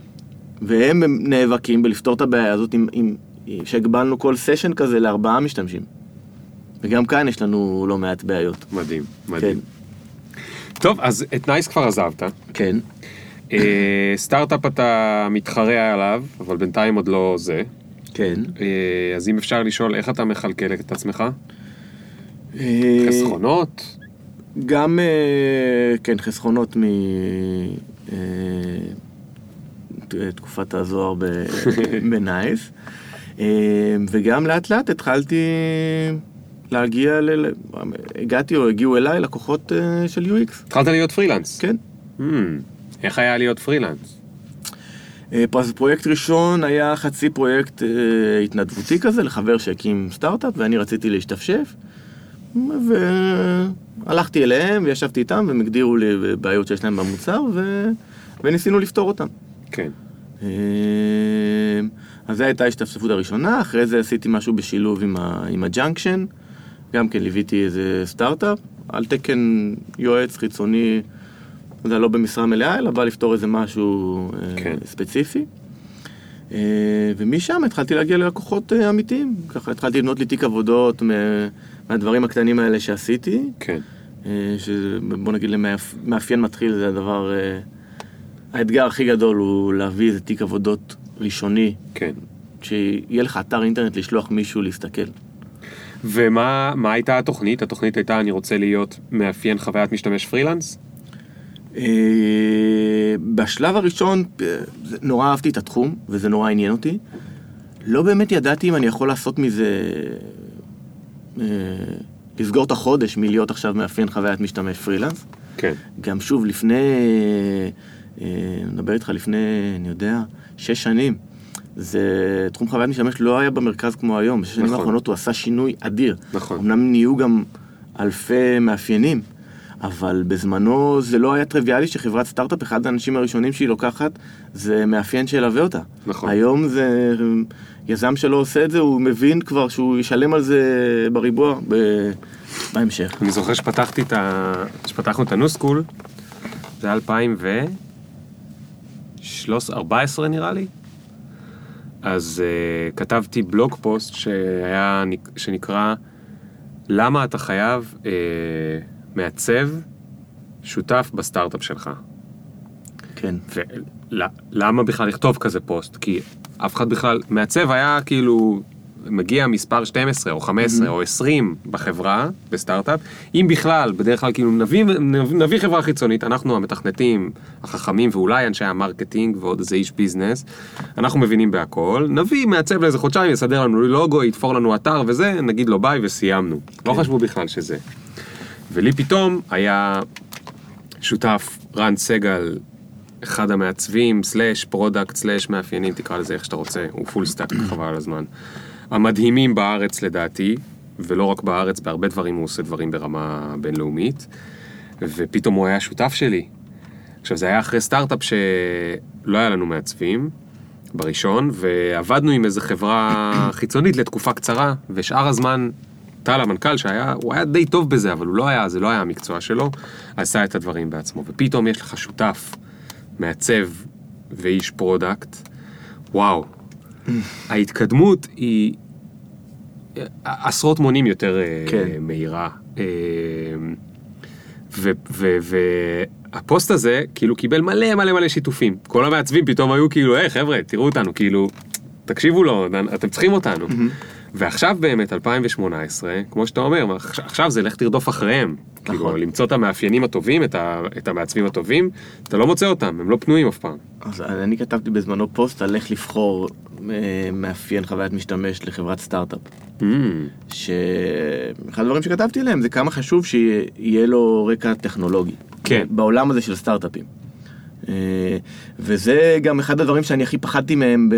והם נאבקים בלפתור את הבעיה הזאת עם, עם, עם שהגבלנו כל סשן כזה לארבעה משתמשים. וגם כאן יש לנו לא מעט בעיות. מדהים, מדהים. טוב, אז את נייס כבר עזבת. כן. אה, סטארט-אפ אתה מתחרה עליו, אבל בינתיים עוד לא זה. כן. אה, אז אם אפשר לשאול, איך אתה מכלכל את עצמך? אה, חסכונות? גם, כן, חסכונות מ... תקופת הזוהר ב- (laughs) בנייס. וגם לאט לאט התחלתי להגיע ל... הגעתי או הגיעו אליי לקוחות אה, של UX. התחלת להיות פרילנס. כן. Hmm, איך היה להיות פרילנס? אה, פרויקט ראשון היה חצי פרויקט אה, התנדבותי כזה לחבר שהקים סטארט-אפ ואני רציתי להשתפשף והלכתי אליהם וישבתי איתם והם הגדירו לי בעיות שיש להם במוצר ו... וניסינו לפתור אותם. כן. אז זו הייתה ההשתפשפות הראשונה, אחרי זה עשיתי משהו בשילוב עם, ה... עם ה Junction, גם כן ליוויתי איזה סטארט-אפ, על תקן יועץ חיצוני, זה לא במשרה מלאה, אלא בא לפתור איזה משהו אה, כן. ספציפי. אה, ומשם התחלתי להגיע ללקוחות אה, אמיתיים, ככה התחלתי לבנות לי תיק עבודות מה- מהדברים הקטנים האלה שעשיתי, כן. אה, שבוא נגיד למאפיין מתחיל זה הדבר, אה, האתגר הכי גדול הוא להביא איזה תיק עבודות ראשוני, כן. שיהיה לך אתר אינטרנט לשלוח מישהו להסתכל. ומה מה הייתה התוכנית? התוכנית הייתה אני רוצה להיות מאפיין חוויית משתמש פרילנס? אה, בשלב הראשון אה, נורא אהבתי את התחום, וזה נורא עניין אותי. לא באמת ידעתי אם אני יכול לעשות מזה... אה, לסגור את החודש מלהיות עכשיו מאפיין חוויית משתמש פרילנס. כן. גם שוב, לפני, אה, נדבר איתך לפני, אני יודע, שש שנים, זה, תחום חוויית משתמש לא היה במרכז כמו היום. בשש שנים נכון. האחרונות הוא עשה שינוי אדיר. נכון. אמנם נהיו גם אלפי מאפיינים, אבל בזמנו זה לא היה טריוויאלי שחברת סטארט-אפ, אחד האנשים הראשונים שהיא לוקחת, זה מאפיין שילווה אותה. נכון. היום זה, יזם שלא עושה את זה, הוא מבין כבר שהוא ישלם על זה בריבוע ב- בהמשך. אני זוכר שפתחתי את ה... שפתחנו את ה New School, זה היה 2014 נראה לי. אז uh, כתבתי blog post שהיה, שנקרא למה אתה חייב uh, מעצב שותף בסטארט-אפ שלך. כן. ולמה בכלל לכתוב כזה פוסט? כי אף אחד בכלל, מעצב היה כאילו, מגיע מספר 12 או 15 או 20 בחברה, בסטארט-אפ, אם בכלל, בדרך כלל כאילו נביא, נביא חברה חיצונית, אנחנו המתכנתים החכמים ואולי אנשי ה marketing ועוד איזה איש business, אנחנו מבינים בהכל, נביא מעצב לאיזה חודשיים, יסדר לנו לוגו, יתפור לנו אתר וזה, נגיד לו ביי וסיימנו. לא חשבו בכלל שזה. ולי פתאום היה שותף רן סגל, אחד המעצבים, slash product, slash מאפיינים, תקרא לזה איך שאתה רוצה, הוא full stack, חבל על הזמן. המדהימים בארץ לדעתי, ולא רק בארץ, בהרבה דברים הוא עושה דברים ברמה בינלאומית, ופתאום הוא היה שותף שלי. עכשיו זה היה אחרי סטארט-אפ שלא היה לנו מעצבים, בראשון, ועבדנו עם איזו חברה (coughs) חיצונית לתקופה קצרה, ושאר הזמן טל המנכ"ל שהיה, הוא היה די טוב בזה, אבל הוא לא היה, זה לא היה המקצוע שלו, עשה את הדברים בעצמו. ופתאום יש לך שותף, מעצב ואיש product, וואו. (coughs) ההתקדמות היא עשרות מונים יותר אה, כן. מהירה. אה, והפוסט הזה כאילו קיבל מלא מלא מלא שיתופים. כל המעצבים פתאום היו כאילו, היי חבר'ה, תראו אותנו, כאילו, תקשיבו לו, אתם צריכים אותנו. ועכשיו באמת, 2018, כמו שאתה אומר, עכשיו- זה לך תרדוף אחריהם. כאילו, נכון. למצוא את המאפיינים הטובים, את, ה, את המעצבים הטובים, אתה לא מוצא אותם, הם לא פנויים אף פעם. אז אני כתבתי בזמנו פוסט על איך לבחור אה, מאפיין חוויית משתמש לחברת סטארט-אפ. Mm, שאחד הדברים שכתבתי עליהם זה כמה חשוב שיהיה לו רקע טכנולוגי. כן. בעולם הזה של סטארט-אפים. אה, וזה גם אחד הדברים שאני הכי פחדתי מהם.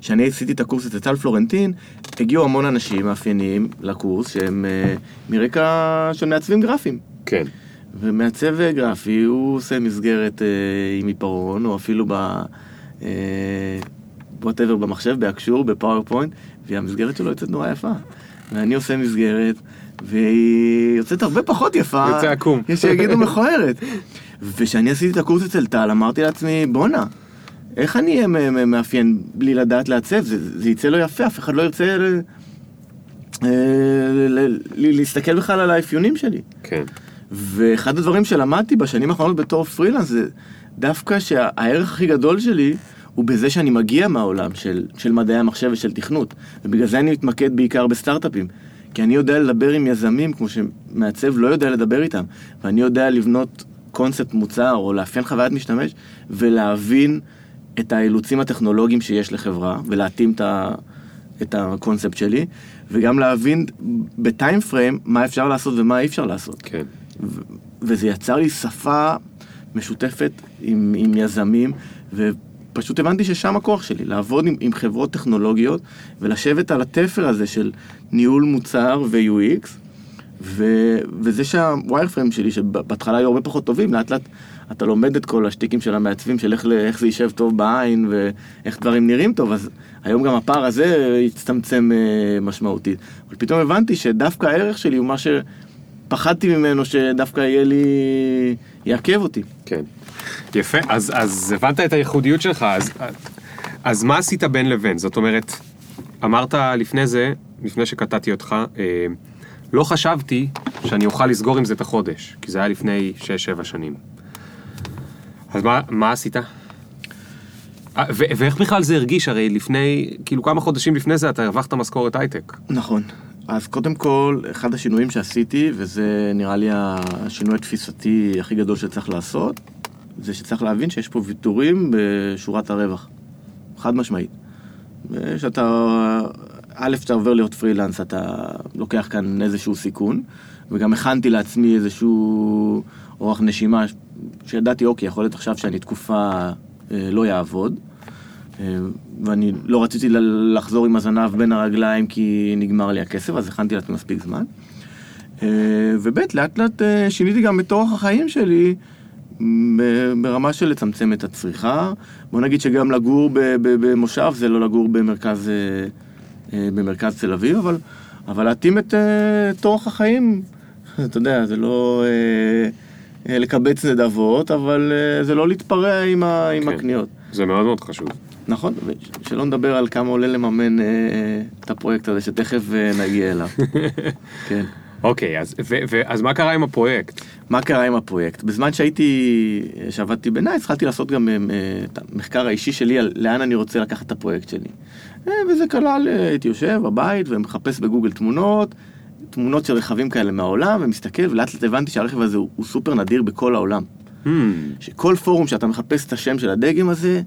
כשאני עשיתי את הקורס אצל טל פלורנטין, הגיעו המון אנשים מאפיינים לקורס שהם אה, מרקע של מעצבים גרפיים. כן. ומעצב גרפי הוא עושה מסגרת אה, עם עיפרון, או אפילו ב... אה, whatever במחשב, ב Axure, ב PowerPoint, והמסגרת שלו יוצאת נורא יפה. ואני עושה מסגרת, והיא יוצאת הרבה פחות יפה. יוצא עקום. יש שיגידו מכוערת. (laughs) וכשאני עשיתי את הקורס אצל טל, אמרתי לעצמי, בואנה, איך אני אהיה מאפיין בלי לדעת לעצב? זה, זה יצא לא יפה, אף אחד לא ירצה ל- אה, ל- ל- להסתכל בכלל על האפיונים שלי. כן. ואחד הדברים שלמדתי בשנים האחרונות בתור פרילנס זה דווקא שהערך הכי גדול שלי הוא בזה שאני מגיע מהעולם של, של מדעי המחשב ושל תכנות. ובגלל זה אני מתמקד בעיקר בסטארט-אפים. כי אני יודע לדבר עם יזמים כמו שמעצב לא יודע לדבר איתם. ואני יודע לבנות קונספט מוצר או לאפיין חוויית משתמש ולהבין את האילוצים הטכנולוגיים שיש לחברה ולהתאים את, ה, את הקונספט שלי וגם להבין בטיים פריים מה אפשר לעשות ומה אי אפשר לעשות. כן. ו- וזה יצר לי שפה משותפת עם, עם יזמים, ופשוט הבנתי ששם הכוח שלי, לעבוד עם, עם חברות טכנולוגיות ולשבת על התפר הזה של ניהול מוצר ו-UX, ו- וזה שהוויירפריים שלי, שבהתחלה היו הרבה פחות טובים, לאט לאט אתה לומד את כל השטיקים של המעצבים, של איך, איך זה יישב טוב בעין ואיך דברים נראים טוב, אז היום גם הפער הזה הצטמצם אה, משמעותית. אבל פתאום הבנתי שדווקא הערך שלי הוא מה שפחדתי ממנו שדווקא יהיה לי... יעכב אותי. כן. יפה, אז, אז הבנת את הייחודיות שלך, אז, אז מה עשית בין לבין? זאת אומרת, אמרת לפני זה, לפני שקטעתי אותך, אה, לא חשבתי שאני אוכל לסגור עם זה את החודש, כי זה היה לפני 6-7 שנים. אז מה, מה עשית? ו- ואיך בכלל זה הרגיש? הרי לפני, כאילו כמה חודשים לפני זה אתה הרווחת משכורת הייטק. נכון. אז קודם כל, אחד השינויים שעשיתי, וזה נראה לי השינוי התפיסתי הכי גדול שצריך לעשות, זה שצריך להבין שיש פה ויתורים בשורת הרווח. חד משמעית. ושאתה, א', כשאתה עובר להיות פרילנס, אתה לוקח כאן איזשהו סיכון, וגם הכנתי לעצמי איזשהו אורח נשימה, שידעתי, אוקיי, יכול להיות עכשיו שאני תקופה אה, לא יעבוד. אה, ואני לא רציתי לחזור עם הזנב בין הרגליים כי נגמר לי הכסף, אז הכנתי לעצמי מספיק זמן. אה, וב' לאט לאט אה, שיניתי גם את אורח החיים שלי ברמה של לצמצם את הצריכה. בוא נגיד שגם לגור במושב זה לא לגור במרכז, אה, במרכז תל אביב, אבל, אבל להתאים את, אה, את אורח החיים, (laughs) אתה יודע, זה לא אה, אה, לקבץ נדבות, אבל אה, זה לא להתפרע עם, ה- עם כן. הקניות. זה מאוד מאוד חשוב. נכון, שלא נדבר על כמה עולה לממן אה, את הפרויקט הזה, שתכף אה, נגיע אליו. (laughs) כן. אוקיי, אז, ו, ו, אז מה קרה עם הפרויקט? מה קרה עם הפרויקט? בזמן שהייתי, שעבדתי בנייס, התחלתי לעשות גם אה, את המחקר האישי שלי על לאן אני רוצה לקחת את הפרויקט שלי. אה, וזה כלל, אה, הייתי יושב בבית ומחפש בגוגל תמונות, תמונות של רכבים כאלה מהעולם, ומסתכל, ולאט לאט הבנתי שהרכב הזה הוא, הוא סופר נדיר בכל העולם. Hmm, שכל פורום שאתה מחפש את השם של הדגם הזה,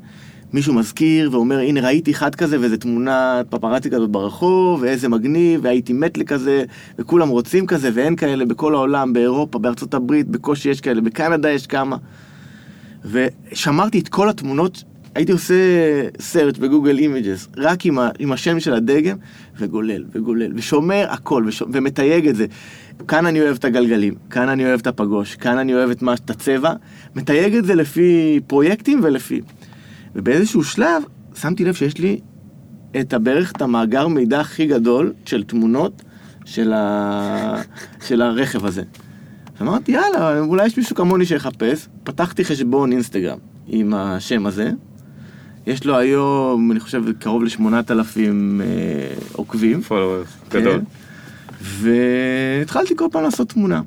מישהו מזכיר ואומר, הנה ראיתי אחד כזה ואיזה תמונת פפרצי כזאת ברחוב, ואיזה מגניב, והייתי מת לכזה, וכולם רוצים כזה, ואין כאלה בכל העולם, באירופה, בארצות הברית, בקושי יש כאלה, בקנדה יש כמה. ושמרתי את כל התמונות, הייתי עושה search ב Google Images, רק עם, ה, עם השם של הדגם, וגולל, וגולל, ושומר הכל, וש, ומתייג את זה. כאן אני אוהב את הגלגלים, כאן אני אוהב את הפגוש, כאן אני אוהב את, מה, את הצבע, מתייג את זה לפי פרויקטים ולפי... ובאיזשהו שלב שמתי לב שיש לי את בערך את המאגר מידע הכי גדול של תמונות של, ה... של הרכב הזה. אמרתי, יאללה, אולי יש מישהו כמוני שיחפש. פתחתי חשבון אינסטגרם עם השם הזה. יש לו היום, אני חושב, קרוב ל-8,000 אה, עוקבים. followers, כן. גדול. והתחלתי כל פעם לעשות תמונה.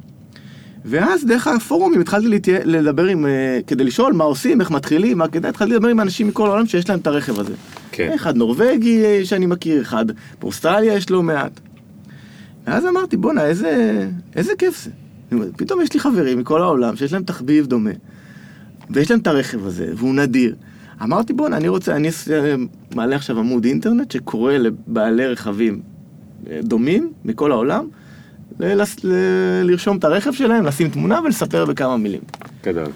ואז דרך הפורומים התחלתי להתיה... לדבר עם, אה, כדי לשאול מה עושים, איך מתחילים, מה כדאי, התחלתי לדבר עם אנשים מכל העולם שיש להם את הרכב הזה. כן. אחד נורבגי אה, שאני מכיר, אחד באוסטרליה יש לא מעט. ואז אמרתי, בואנה, איזה, איזה כיף זה. פתאום יש לי חברים מכל העולם שיש להם תחביב דומה, ויש להם את הרכב הזה, והוא נדיר. אמרתי, בואנה, אני רוצה, אני אה, מעלה עכשיו עמוד אינטרנט שקורא לבעלי רכבים אה, דומים מכל העולם, ל- ל- לרשום את הרכב שלהם, לשים תמונה ולספר בכמה מילים. גדול.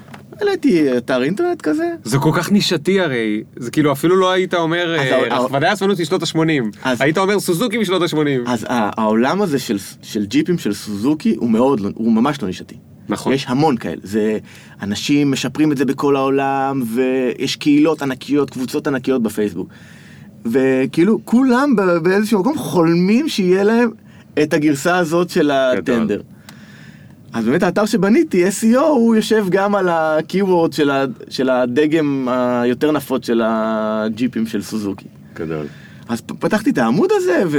העליתי אתר אינטרנט כזה, זה כל כך נישתי הרי, זה כאילו אפילו לא היית אומר אז אה, ה- רחמני אספנות משנות ה-80, אז- היית אומר סוזוקי משנות ה-80. אז העולם הזה של, של ג'יפים של סוזוקי הוא מאוד, לא- הוא ממש לא נישתי. נכון. יש המון כאלה, זה, אנשים משפרים את זה בכל העולם, ויש קהילות ענקיות, קבוצות ענקיות בפייסבוק. וכאילו, כולם באיזשהו מקום חולמים שיהיה להם את הגרסה הזאת של הטנדר. אז באמת האתר שבניתי, SEO, הוא יושב גם על ה-Keyword של, ה- של הדגם היותר נפוץ של הג'יפים של סוזוקי. גדול. אז פתחתי את העמוד הזה, ו...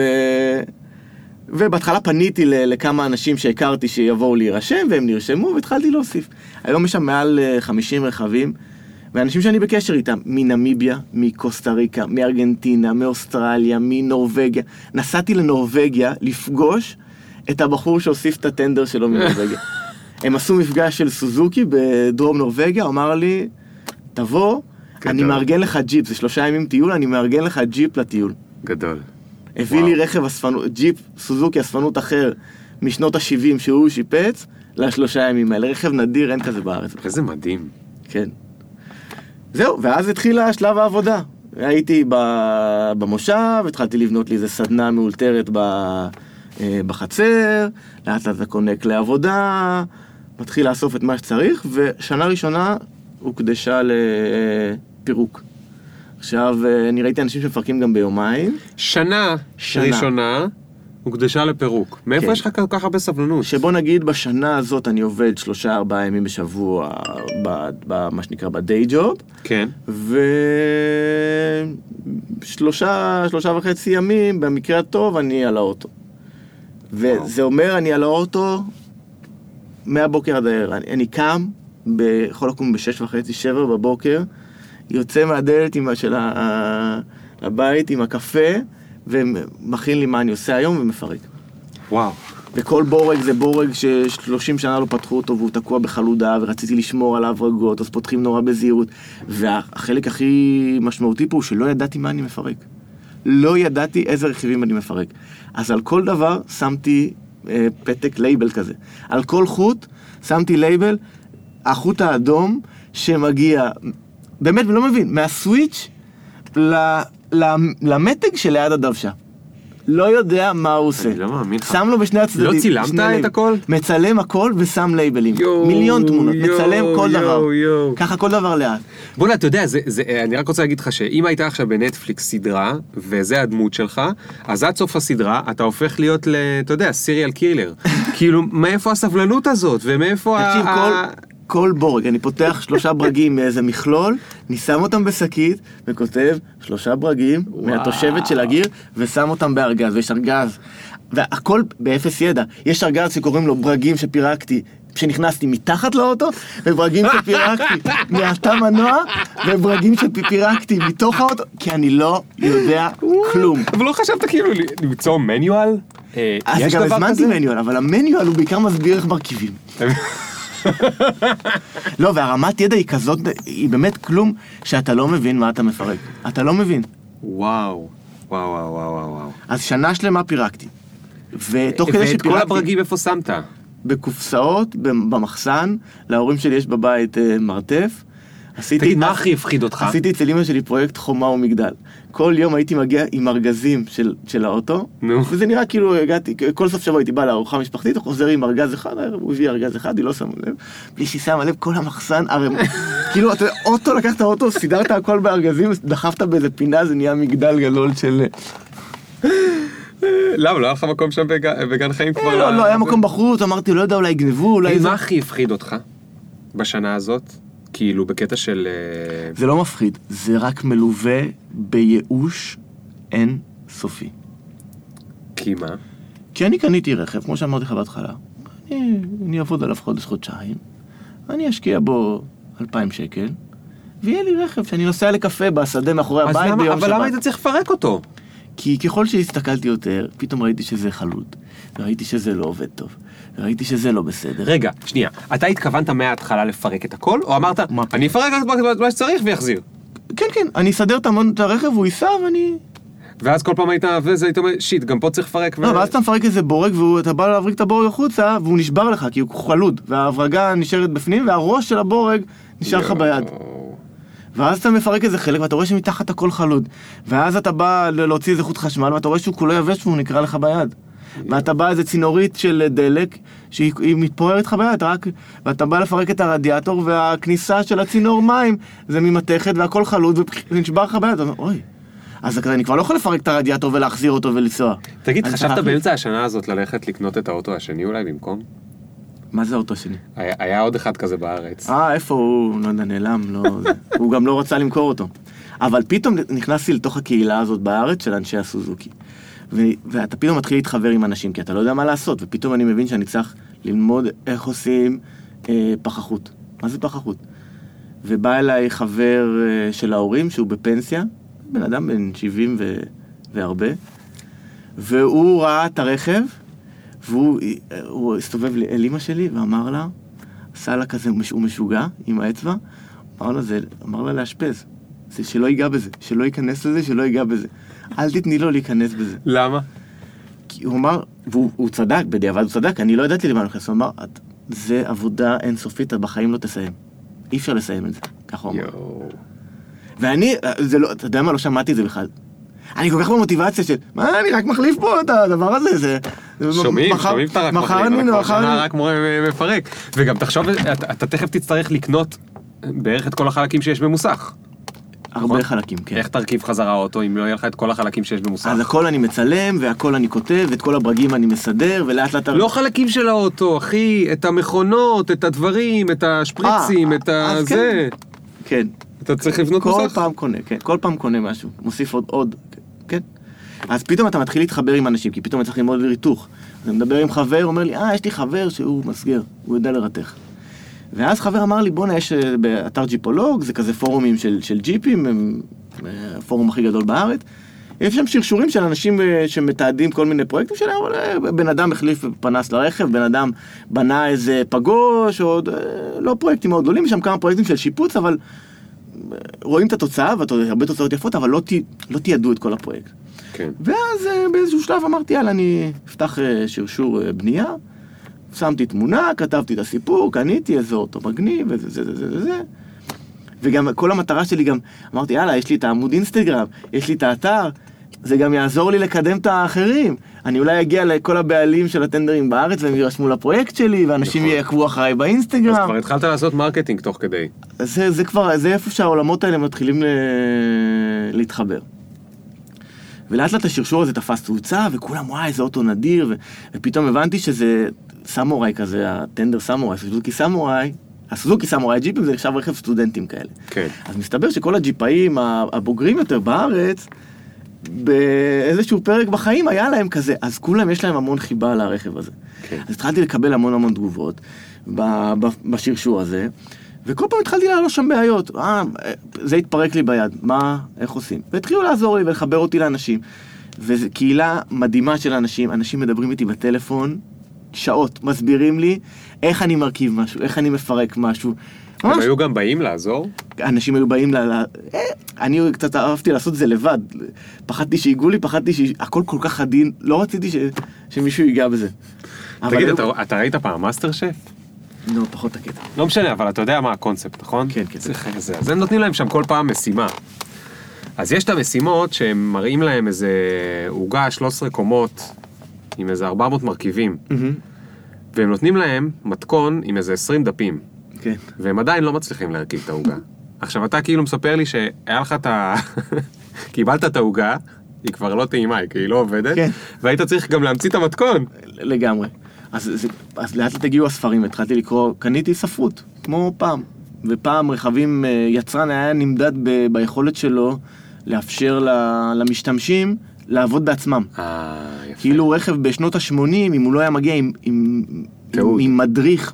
ובהתחלה פניתי לכמה אנשים שהכרתי שיבואו להירשם, והם נרשמו, והתחלתי להוסיף. היום יש שם מעל אה, 50 רכבים, ואנשים שאני בקשר איתם, מנמיביה, מקוסטה ריקה, מארגנטינה, מאוסטרליה, מנורבגיה. נסעתי לנורבגיה לפגוש את הבחור שהוסיף את הטנדר שלו מנורבגיה. (laughs) הם עשו מפגש של סוזוקי בדרום נורבגיה, הוא אמר לי, תבוא, אני גדול. מארגן לך ג'יפ, זה שלושה ימים טיול, אני מארגן לך ג'יפ לטיול. גדול. הביא. לי רכב אספנות, ג'יפ סוזוקי אספנות אחר משנות ה-70 שהוא שיפץ לשלושה ימים האלה. רכב נדיר, אין כזה בארץ. איזה מדהים. כן. זהו, ואז התחילה שלב העבודה. הייתי במושב, התחלתי לבנות לי איזה סדנה מאולתרת אה, בחצר, לאט לאט אתה קונה כלי עבודה, מתחיל לאסוף את מה שצריך, ושנה ראשונה הוקדשה לפירוק. עכשיו, אה, אני ראיתי אנשים שמפרקים גם ביומיים. שנה, שנה. ראשונה הוקדשה לפירוק. מאיפה כן. יש לך כל כך הרבה סבלנות? שבוא נגיד בשנה הזאת אני עובד שלושה ארבעה ימים בשבוע במה שנקרא ב-day job כן. ושלושה שלושה וחצי ימים במקרה הטוב אני על האוטו. וזה אומר אני על האוטו מהבוקר עד הערב. אני, אני קם, יכול לקום בשש וחצי, שבע בבוקר, יוצא מהדלת עם, של הבית עם הקפה ומכין לי מה אני עושה היום ומפרק. וואו. וכל בורג זה בורג ש-30 שנה לא פתחו אותו והוא תקוע בחלודה ורציתי לשמור על ההברגות, אז פותחים נורא בזהירות. והחלק הכי משמעותי פה הוא שלא ידעתי מה אני מפרק. לא ידעתי איזה רכיבים אני מפרק. אז על כל דבר שמתי אה, פתק לייבל כזה. על כל חוט שמתי לייבל, החוט האדום שמגיע, באמת, ולא מבין, מהסוויץ' למתג שליד הדוושה. לא יודע מה הוא עושה. אני לא מאמין לך. שם לו בשני הצדדים. לא צילמת את הכל? מצלם הכל ושם לייבלים. מיליון תמונות, מצלם כל דבר. ככה כל דבר לאט. בוא'נה, אתה יודע, זה, זה, אני רק רוצה להגיד לך שאם היית עכשיו בנטפליקס סדרה, וזה הדמות שלך, אז עד סוף הסדרה אתה הופך להיות, ל, אתה יודע, סיריאל קילר. (laughs) כאילו, מאיפה הסבלנות הזאת, ומאיפה ה... תקשיב, כל... כל בורג, אני פותח שלושה ברגים מאיזה מכלול, אני שם אותם בשקית וכותב שלושה ברגים מהתושבת של הגיר ושם אותם בארגז, ויש ארגז. והכל באפס ידע. יש ארגז שקוראים לו ברגים שפירקתי. כשנכנסתי מתחת לאוטו, וברגים שפירקתי (laughs) מהתא מנוע, וברגים שפירקתי מתוך האוטו, כי אני לא יודע כלום. אבל לא חשבת כאילו למצוא מניואל? אה, אז גם הזמנתי? מניואל, אבל המניואל הוא בעיקר מסביר איך מרכיבים. (laughs) (laughs) לא, והרמת ידע היא כזאת, היא באמת כלום, שאתה לא מבין מה אתה מפרק. אתה לא מבין. וואו, וואו, וואו, וואו, וואו. אז שנה שלמה פירקתי. ותוך כדי ואת כל שפירקתי, הברגים איפה שמת? בקופסאות, במחסן, להורים שלי יש בבית אה, מרתף. עשיתי... תגיד, מה הכי הפחיד אותך? עשיתי אצל אמא שלי פרויקט חומה ומגדל. כל יום הייתי מגיע עם ארגזים של, של האוטו, נו. וזה נראה כאילו הגעתי, כל סוף שבוע הייתי בא לארוחה משפחתית, חוזר עם ארגז אחד, הוא הביא ארגז אחד, היא לא שמה לב, בלי שהיא שמה לב, כל המחסן ערם, (laughs) כאילו, אתה יודע, אוטו, לקחת אוטו, סידרת הכל בארגזים, דחפת באיזה פינה, זה נהיה מגדל גדול של... (laughs) למה, לא היה לך מקום שם בג- בגן חיים כבר? לא, לא, היה? מקום בחוץ, אמרתי, לא יודע, אולי יגנבו, אולי. מה הכי הפחיד אותך בשנה הזאת? כאילו, בקטע של... אה, זה לא מפחיד, זה רק מלווה בייאוש אין סופי. כי מה? כי אני קניתי רכב, כמו שאמרתי לך בהתחלה. אני, אני אעבוד עליו חודש-חודשיים, אני אשקיע בו 2,000 שקל, ויהיה לי רכב שאני נוסע לקפה בשדה מאחורי הבית למה, ביום אבל למה שבת. היית צריך לפרק אותו? כי ככל שהסתכלתי יותר, פתאום ראיתי שזה חלוד, וראיתי שזה לא עובד טוב, וראיתי שזה לא בסדר. רגע, שנייה, אתה התכוונת מההתחלה לפרק את הכל, או אמרת, מה? אני אפרק רק את מה שצריך ויחזיר? כן, כן, אני אסדר את הרכב, הוא ייסע ואני... ואז כל פעם היית, וזה היית אומר, שיט, גם פה צריך לפרק. ו- לא, ואז אתה מפרק איזה בורג, ואתה בא להבריק את הבורג החוצה, והוא נשבר לך, כי הוא חלוד, וההברגה נשארת בפנים, והראש של הבורג נשאר לך ביד. ואז אתה מפרק איזה חלק, ואתה רואה שמתחת הכל חלוד. ואז אתה בא להוציא איזה חוט חשמל, ואתה רואה שהוא כולו יבש והוא נקרע לך ביד. ואתה בא איזה צינורית של דלק, שהיא היא מתפוררת לך ביד, רק... ואתה בא לפרק את הרדיאטור, והכניסה של הצינור מים זה ממתכת, והכל חלוד, ונשבר לך ביד. אתה אומר, אוי. אז אני כבר לא יכול לפרק את הרדיאטור ולהחזיר אותו ולנסוע. תגיד, חשבת באמצע השנה הזאת ללכת לקנות את האוטו השני אולי במקום? מה זה האוטו שלי? היה היה עוד אחד כזה בארץ. אה, איפה הוא? לא יודע, נעלם, לא... הוא גם לא רצה למכור אותו. אבל פתאום נכנסתי לתוך הקהילה הזאת בארץ של אנשי הסוזוקי. ו- ואתה פתאום מתחיל להתחבר עם אנשים, כי אתה לא יודע מה לעשות, ופתאום אני מבין שאני צריך ללמוד איך עושים אה, פחחות. מה זה פחחות? ובא אליי חבר אה, של ההורים, שהוא בפנסיה, בן אדם בן 70 ו- והרבה, והוא ראה את הרכב, והוא הוא הסתובב אל אימא שלי ואמר לה, עשה לה כזה, מש- הוא משוגע עם האצבע, אמר לה, זה, אמר לה לאשפז, שלא ייגע בזה, שלא ייכנס לזה, שלא ייגע בזה. אל תתני לו להיכנס בזה. למה? כי הוא אמר, והוא הוא צדק, בדיעבד הוא צדק, אני לא ידעתי למה אני נכנס, הוא אמר, "את- זה עבודה אינסופית, את בחיים לא תסיים. אי אפשר לסיים את זה, ככה הוא אמר. ואני, זה לא, אתה יודע מה, לא שמעתי את זה בכלל. אני כל כך במוטיבציה של, מה, אני רק מחליף פה את הדבר הזה, זה... שומעים, מחר- שומעים שאתה רק מחר מחליף, אני, מחר אני... רק מורה מפרק. וגם תחשוב, אתה אתה תכף תצטרך לקנות בערך את כל החלקים שיש במוסך. הרבה? חלקים, כן. איך תרכיב חזרה אוטו אם לא יהיה לך את כל החלקים שיש במוסך? אז הכל אני מצלם, והכל אני כותב, ואת כל הברגים אני מסדר, ולאט לאט... לא חלקים של האוטו, אחי, את המכונות, את הדברים, את השפריצים, אה, את אז הזה. כן. אתה צריך לבנות כל מוסך. פעם קונה, כן. כל פעם קונה משהו. מוסיף עוד, עוד, כן. אז פתאום אתה מתחיל להתחבר עם אנשים, כי פתאום אתה צריך ללמוד ריתוך. אז אני מדבר עם חבר, אומר לי, אה, יש לי חבר שהוא מסגר, הוא יודע לרתך. ואז חבר אמר לי, בואנה, יש אה, באתר ג'יפולוג, זה כזה פורומים של, של ג'יפים, הם אה, הפורום הכי גדול בארץ. יש שם שרשורים של אנשים אה, שמתעדים כל מיני פרויקטים שלהם, אבל בן אדם החליף פנס לרכב, בן אדם בנה איזה פגוש, או עוד, לא פרויקטים מאוד גדולים, יש שם כמה פרויקטים של שיפוץ, אבל רואים את התוצאה, והרבה תוצאות יפות, אבל לא, תי- לא תיעדו את כל הפרויקט. כן. ואז באיזשהו שלב אמרתי, יאללה, אני אפתח שרשור בנייה, שמתי תמונה, כתבתי את הסיפור, קניתי איזה אוטו מגניב, וזה זה זה זה זה זה. וגם כל המטרה שלי גם, אמרתי, יאללה, יש לי את העמוד אינסטגרם, יש לי את האתר, זה גם יעזור לי לקדם את האחרים. אני אולי אגיע לכל הבעלים של הטנדרים בארץ והם יירשמו לפרויקט שלי, ואנשים נכון. יעקבו אחריי אז באינסטגרם. כבר התחלת לעשות marketing תוך כדי. זה, זה כבר, זה איפה שהעולמות האלה מתחילים ל... להתחבר. ולאט לאט השרשור הזה תפס תאוצה, וכולם, וואי, איזה אוטו נדיר, ו... ופתאום הבנתי שזה סמוראי כזה, הטנדר סמוראי, סוזוקי סמוראי, הסוזוקי סמוראי ג'יפים זה נחשב רכב סטודנטים כאלה. כן. אז מסתבר שכל הג'יפאים הבוגרים יותר בארץ, באיזשהו פרק בחיים היה להם כזה, אז כולם יש להם המון חיבה לרכב הזה. כן. אז התחלתי לקבל המון המון תגובות בשרשור הזה, וכל פעם התחלתי לעלות שם בעיות. אה, זה התפרק לי ביד, מה, איך עושים? והתחילו לעזור לי ולחבר אותי לאנשים. וזו קהילה מדהימה של אנשים, אנשים מדברים איתי בטלפון שעות, מסבירים לי איך אני מרכיב משהו, איך אני מפרק משהו. הם ממש היו גם באים לעזור? אנשים היו באים ל... אה, אני קצת אהבתי לעשות את זה לבד. פחדתי שיגעו לי, פחדתי שהכל כל כך עדין, לא רציתי ש... שמישהו ייגע בזה. תגיד, אתה- אתה ראית פעם Master Chef? לא, פחות הקטע. לא משנה, אבל אתה יודע מה הקונספט, נכון? כן, כן. צריך איזה... אז הם נותנים להם שם כל פעם משימה. אז יש את המשימות שהם מראים להם איזה עוגה 13 קומות עם איזה 400 מרכיבים, והם נותנים להם מתכון עם איזה 20 דפים, כן. והם עדיין לא מצליחים להרכיב את העוגה. עכשיו אתה כאילו מספר לי שהיה לך את ה... (laughs) קיבלת את העוגה, היא כבר לא טעימה, היא כאילו לא עובדת, כן. והיית צריך גם להמציא את המתכון. לגמרי. אז, זה, אז לאט לאט הגיעו הספרים, התחלתי לקרוא, קניתי ספרות, כמו פעם. ופעם רכבים, אה, יצרן היה נמדד ב, ביכולת שלו לאפשר ל, למשתמשים לעבוד בעצמם. אה, יפה. כאילו רכב בשנות ה-80, אם הוא לא היה מגיע עם, עם, עם. עם מדריך,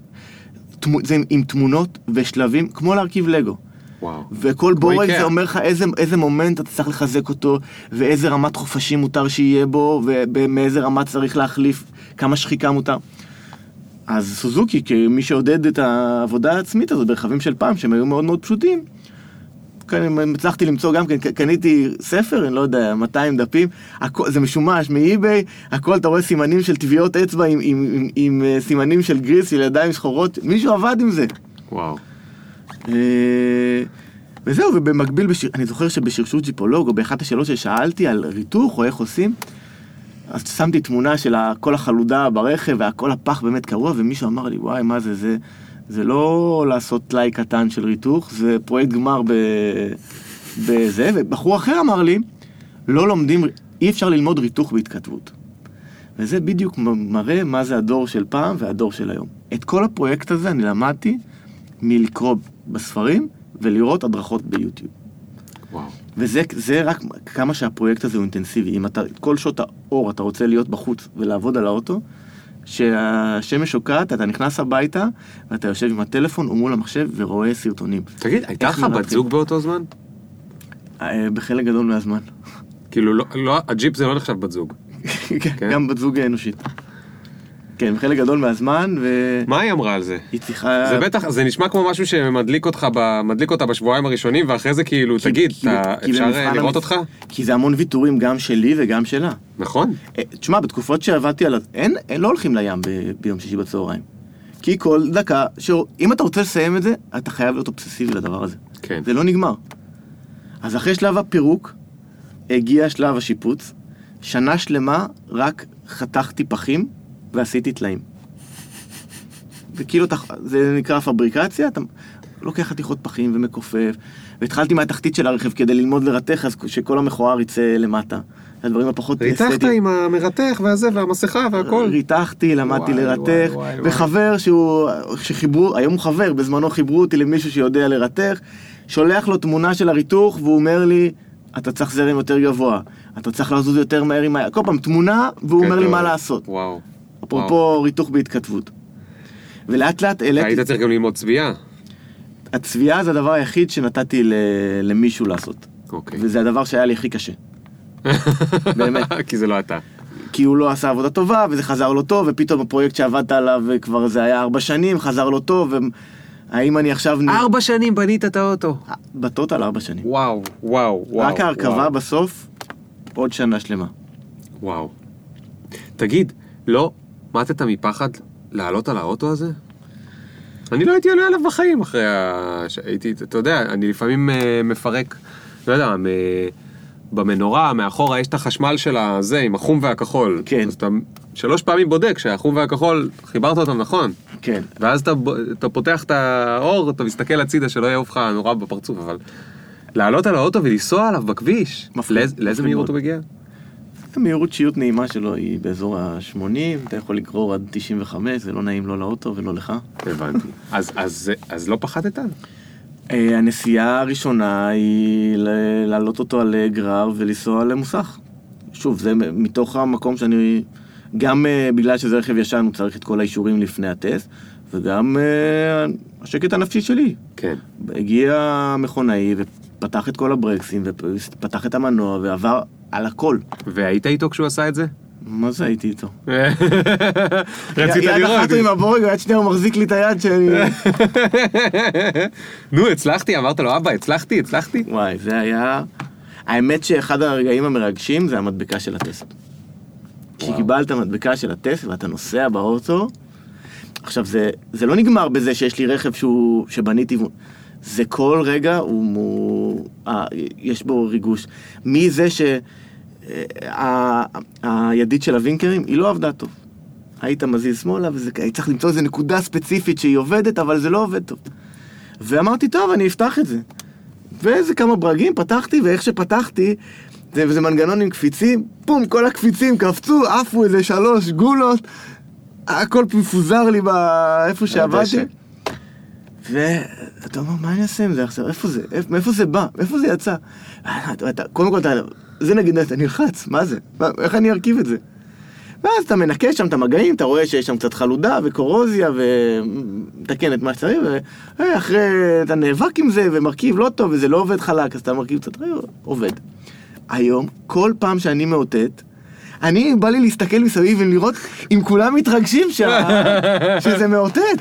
תמו, זה עם, עם תמונות ושלבים, כמו להרכיב לגו. וואו. וכל בורג. זה אומר לך איזה, איזה מומנט אתה צריך לחזק אותו, ואיזה רמת חופשים מותר שיהיה בו, ומאיזה רמה צריך להחליף, כמה שחיקה מותר. אז סוזוקי, כמי שעודד את העבודה העצמית הזאת ברכבים של פעם, שהם היו מאוד מאוד פשוטים, הצלחתי למצוא גם כן, קניתי ספר, אני לא יודע, 200 דפים, הכל, זה משומש מאי-ביי, הכל אתה רואה סימנים של טביעות אצבע עם, עם, עם, עם אה, סימנים של גריס, של ידיים שחורות, מישהו עבד עם זה. וואו. אה, וזהו, ובמקביל, בשיר, אני זוכר שבשרשור ג'יפולוג, או באחת השאלות ששאלתי על ריתוך, או איך עושים, אז שמתי תמונה של כל החלודה ברכב, והכל הפח באמת קרוע, ומישהו אמר לי, וואי, מה זה, זה, זה לא לעשות טלאי קטן של ריתוך, זה פרויקט גמר ב, בזה, ובחור אחר אמר לי, לא לומדים, אי אפשר ללמוד ריתוך בהתכתבות. וזה בדיוק מראה מה זה הדור של פעם והדור של היום. את כל הפרויקט הזה אני למדתי מלקרוא בספרים ולראות הדרכות ביוטיוב. וואו. וזה זה רק כמה שהפרויקט הזה הוא אינטנסיבי. אם אתה, כל שעות האור אתה רוצה להיות בחוץ ולעבוד על האוטו, כשהשמש שוקעת, אתה נכנס הביתה, ואתה יושב עם הטלפון או מול המחשב ורואה סרטונים. תגיד, הייתה לך בת? זוג באותו זמן? אה, בחלק גדול מהזמן. כאילו, לא, לא, הג'יפ זה לא נחשב בת זוג. (laughs) כן? גם בת זוג אנושית. כן, בחלק גדול מהזמן, והיא מה היא אמרה על זה? צריכה... זה בטח, זה נשמע כמו משהו שמדליק אותך, ב, מדליק אותה בשבועיים הראשונים, ואחרי זה כאילו, כי- תגיד, כי- אתה, כי אפשר אה, לראות המצ- אותך? כי זה המון ויתורים גם שלי וגם שלה. נכון. אה, תשמע, בתקופות שעבדתי על... אין, אין, לא הולכים לים ב, ביום שישי בצהריים. כי כל דקה, ש... אם אתה רוצה לסיים את זה, אתה חייב להיות אובססיבי לדבר הזה. כן. זה לא נגמר. אז אחרי שלב הפירוק, הגיע שלב השיפוץ. שנה שלמה רק חתכתי פחים ועשיתי טלאים. וכאילו, זה נקרא פבריקציה, אתה לוקח חתיכות פחים ומכופף, והתחלתי מהתחתית של הרכב כדי ללמוד לרתך, אז שכל המכוער יצא למטה. הדברים הפחות אסתטיים. עם המרתך והזה, והמסכה והכל. ריתחתי, למדתי וואי, לרתך, וואי, וואי, וחבר שהוא, שחיברו, היום הוא חבר, בזמנו חיברו אותי למישהו שיודע לרתך, שולח לו תמונה של הריתוך, והוא אומר לי, אתה צריך זרם יותר גבוה, אתה צריך לזוז יותר מהר עם ה... כל פעם תמונה, והוא אומר לי. מה לעשות. וואו. אפרופו ריתוך בהתכתבות. ולאט לאט העליתי, היית צריך גם ללמוד צביעה. הצביעה זה הדבר היחיד שנתתי ל- למישהו לעשות. אוקיי. וזה הדבר שהיה לי הכי קשה. (laughs) באמת. כי זה לא אתה. כי הוא לא עשה עבודה טובה, וזה חזר לו טוב, ופתאום הפרויקט שעבדת עליו כבר זה היה ארבע שנים, חזר לו טוב, והאם אני עכשיו... ארבע שנים בנית את האוטו. בטוטל ארבע שנים. וואו, וואו, וואו. רק ההרכבה. בסוף, עוד שנה שלמה. וואו. תגיד, לא מתת מפחד לעלות על האוטו הזה? אני לא הייתי עולה עליו בחיים אחרי ה... הייתי, אתה יודע, אני לפעמים אה, מפרק, לא יודע, מ... במנורה, מאחורה יש את החשמל של הזה, עם החום והכחול. כן. אז אתה שלוש פעמים בודק שהחום והכחול, חיברת אותם נכון. כן. ואז אתה, אתה פותח את האור, אתה מסתכל הצידה שלא יעוף לך נורא בפרצוף, אבל לעלות על האוטו ולנסוע עליו בכביש, מפחיד, לאיזה, מהירות הוא. מגיע? המהירות שיוט נעימה שלו היא באזור ה-80, אתה יכול לגרור עד 95, זה לא נעים לא לאוטו ולא לך. הבנתי. אז, אז, אז לא פחדת? אה, הנסיעה הראשונה היא להעלות אותו על אה, גרר ולנסוע למוסך. שוב, זה מתוך המקום שאני... גם אה, בגלל שזה רכב ישן, הוא צריך את כל האישורים לפני הטסט, וגם אה, השקט הנפשי שלי. כן. הגיע המכונאי ופתח את כל הברקסים, ופתח את המנוע, ועבר על הכל. והיית איתו כשהוא עשה את זה? מה זה הייתי איתו? (laughs) רצית יד לראות. אחת הוא עם הבורג, ויד שנייה הוא מחזיק לי את היד שאני... (laughs) נו, הצלחתי? אמרת לו, אבא, הצלחתי, הצלחתי? וואי, זה היה... האמת שאחד הרגעים המרגשים זה המדבקה של הטסט. כשקיבלת מדבקה של הטסט ואתה נוסע באוטו, עכשיו זה, זה לא נגמר בזה שיש לי רכב שהוא, שבניתי, זה כל רגע הוא, הוא אה, יש בו ריגוש. מזה ש... אה, ה- הידית של הווינקרים היא לא עבדה טוב. היית מזיז שמאלה וזה, היית צריך למצוא איזה נקודה ספציפית שהיא עובדת, אבל זה לא עובד טוב. ואמרתי, טוב, אני אפתח את זה. ואיזה כמה ברגים פתחתי, ואיך שפתחתי, זה, זה מנגנון עם קפיצים, פום, כל הקפיצים קפצו, עפו איזה שלוש גולות, הכל מפוזר לי באיפה שעבדתי. ואתה אומר, מה אני אעשה עם זה עכשיו? איפה זה? איפ- מאיפה זה בא? מאיפה זה יצא? אתה, אתה, קודם כל, אתה, זה נגיד, אתה נלחץ, מה זה? איך אני ארכיב את זה? ואז אתה מנקה שם את המגעים, אתה רואה שיש שם קצת חלודה וקורוזיה ומתקן את מה שצריך, ואחרי אתה נאבק עם זה ומרכיב לא טוב וזה לא עובד חלק, אז אתה מרכיב קצת, אה, עובד. היום, כל פעם שאני מאותת, אני, בא לי להסתכל מסביב ולראות אם כולם מתרגשים שה... (laughs) שזה מאותת.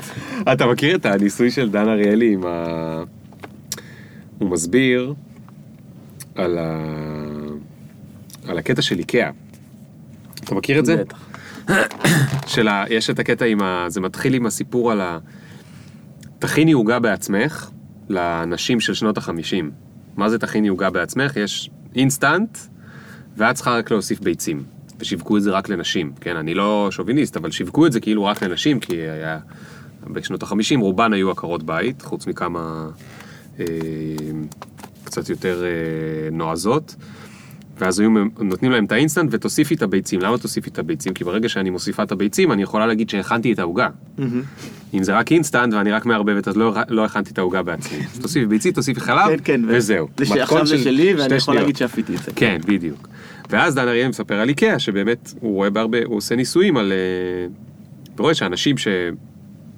אתה מכיר את הניסוי של דן אריאלי עם ה... הוא מסביר על, ה... על הקטע של איקאה. אתה מכיר את זה? בטח. (coughs) של ה... יש את הקטע עם ה... זה מתחיל עם הסיפור על ה... תכיני עוגה בעצמך לנשים של שנות החמישים. מה זה תכיני עוגה בעצמך? יש אינסטנט, ואת צריכה רק להוסיף ביצים. ושיווקו את זה רק לנשים, כן? אני לא שוביניסט, אבל שיווקו את זה כאילו רק לנשים, כי היה... בשנות החמישים רובן היו עקרות בית, חוץ מכמה אה, קצת יותר אה, נועזות. ואז היו נותנים להם את האינסטנט ותוסיפי את הביצים. למה תוסיפי את הביצים? כי ברגע שאני מוסיפה את הביצים, אני יכולה להגיד שהכנתי את העוגה. אם זה רק אינסטנט ואני רק מערבבת, אז לא, לא הכנתי את העוגה בעצמי. אז (laughs) תוסיפי ביצית, תוסיפי חלב, כן, כן, וזהו. שעכשיו זה שלי, ואני יכול. להגיד שאפיתי את זה. כן, בדיוק. ואז דן אריאל מספר על איקאה, שבאמת הוא רואה בהרבה, הוא עושה ניסויים על... אה, ורואה שאנשים שהם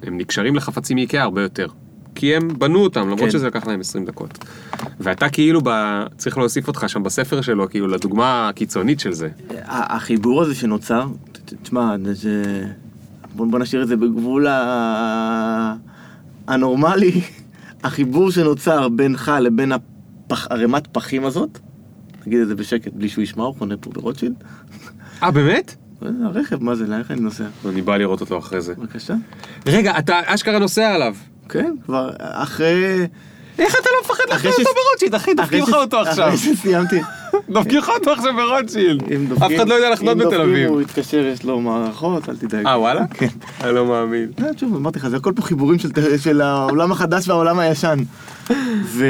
נקשרים לחפצים מאיקאה הרבה יותר. כי הם בנו אותם, למרות כן. שזה לקח להם 20 דקות. ואתה כאילו, ב... צריך להוסיף אותך שם בספר שלו, כאילו, לדוגמה הקיצונית של זה. החיבור הזה שנוצר, תשמע, זה... בוא, בוא נשאיר את זה בגבול ה... הנורמלי, (laughs) החיבור שנוצר בינך לבין הפח, ערימת פחים הזאת, נגיד את זה בשקט בלי שהוא ישמע, הוא חונה פה ברוטשילד, אה, באמת? זה הרכב, מה זה, לאן אני נוסע? אני בא לראות אותו אחרי זה. בבקשה. רגע, אתה אשכרה נוסע עליו. כן, כבר אחרי... איך אתה לא מפחד ש- אותו ברוטשילד, אחי? דופקים לך אותו עכשיו. אחרי שסיימתי. דופקים לך אותו עכשיו ברוטשילד. אם אף דופקים- אחד לא יודע לחנות אם בתל דופקים, אביב. הוא יתקשר, יש לו מערכות, אל תדאג. אה, וואלה? כן. אני לא מאמין. לא, שוב, אמרתי לך, זה הכל פה חיבורים של, של העולם החדש והעולם הישן. ו...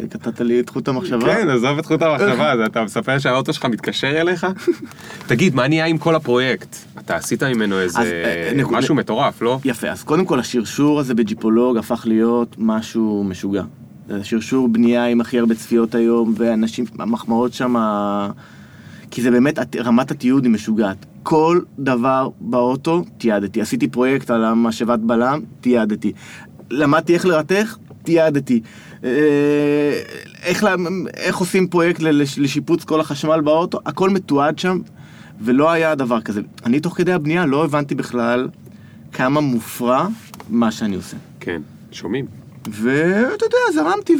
אה, קטעת לי את חוט המחשבה. כן, עזוב את חוט המחשבה, אז אתה מספר שהאוטו שלך מתקשר אליך? (laughs) תגיד, מה נהיה עם כל הפרויקט? אתה עשית ממנו איזה אה, נקוד- משהו מטורף, לא? יפה, אז קודם כל השרשור הזה בג'יפולוג הפך להיות משהו משוגע. זה שרשור בנייה עם הכי הרבה צפיות היום, ואנשים, המחמאות שם, כי זה באמת, רמת התיעוד היא משוגעת. כל דבר באוטו, תיעדתי. עשיתי פרויקט על המשאבת בלם, תיעדתי. למדתי איך לרתך, תיעדתי. אה, איך, לה- איך עושים פרויקט לשיפוץ כל החשמל באוטו, הכל מתועד שם, ולא היה דבר כזה. אני תוך כדי הבנייה לא הבנתי בכלל כמה מופרע מה שאני עושה. כן, שומעים. ואתה יודע, זרמתי,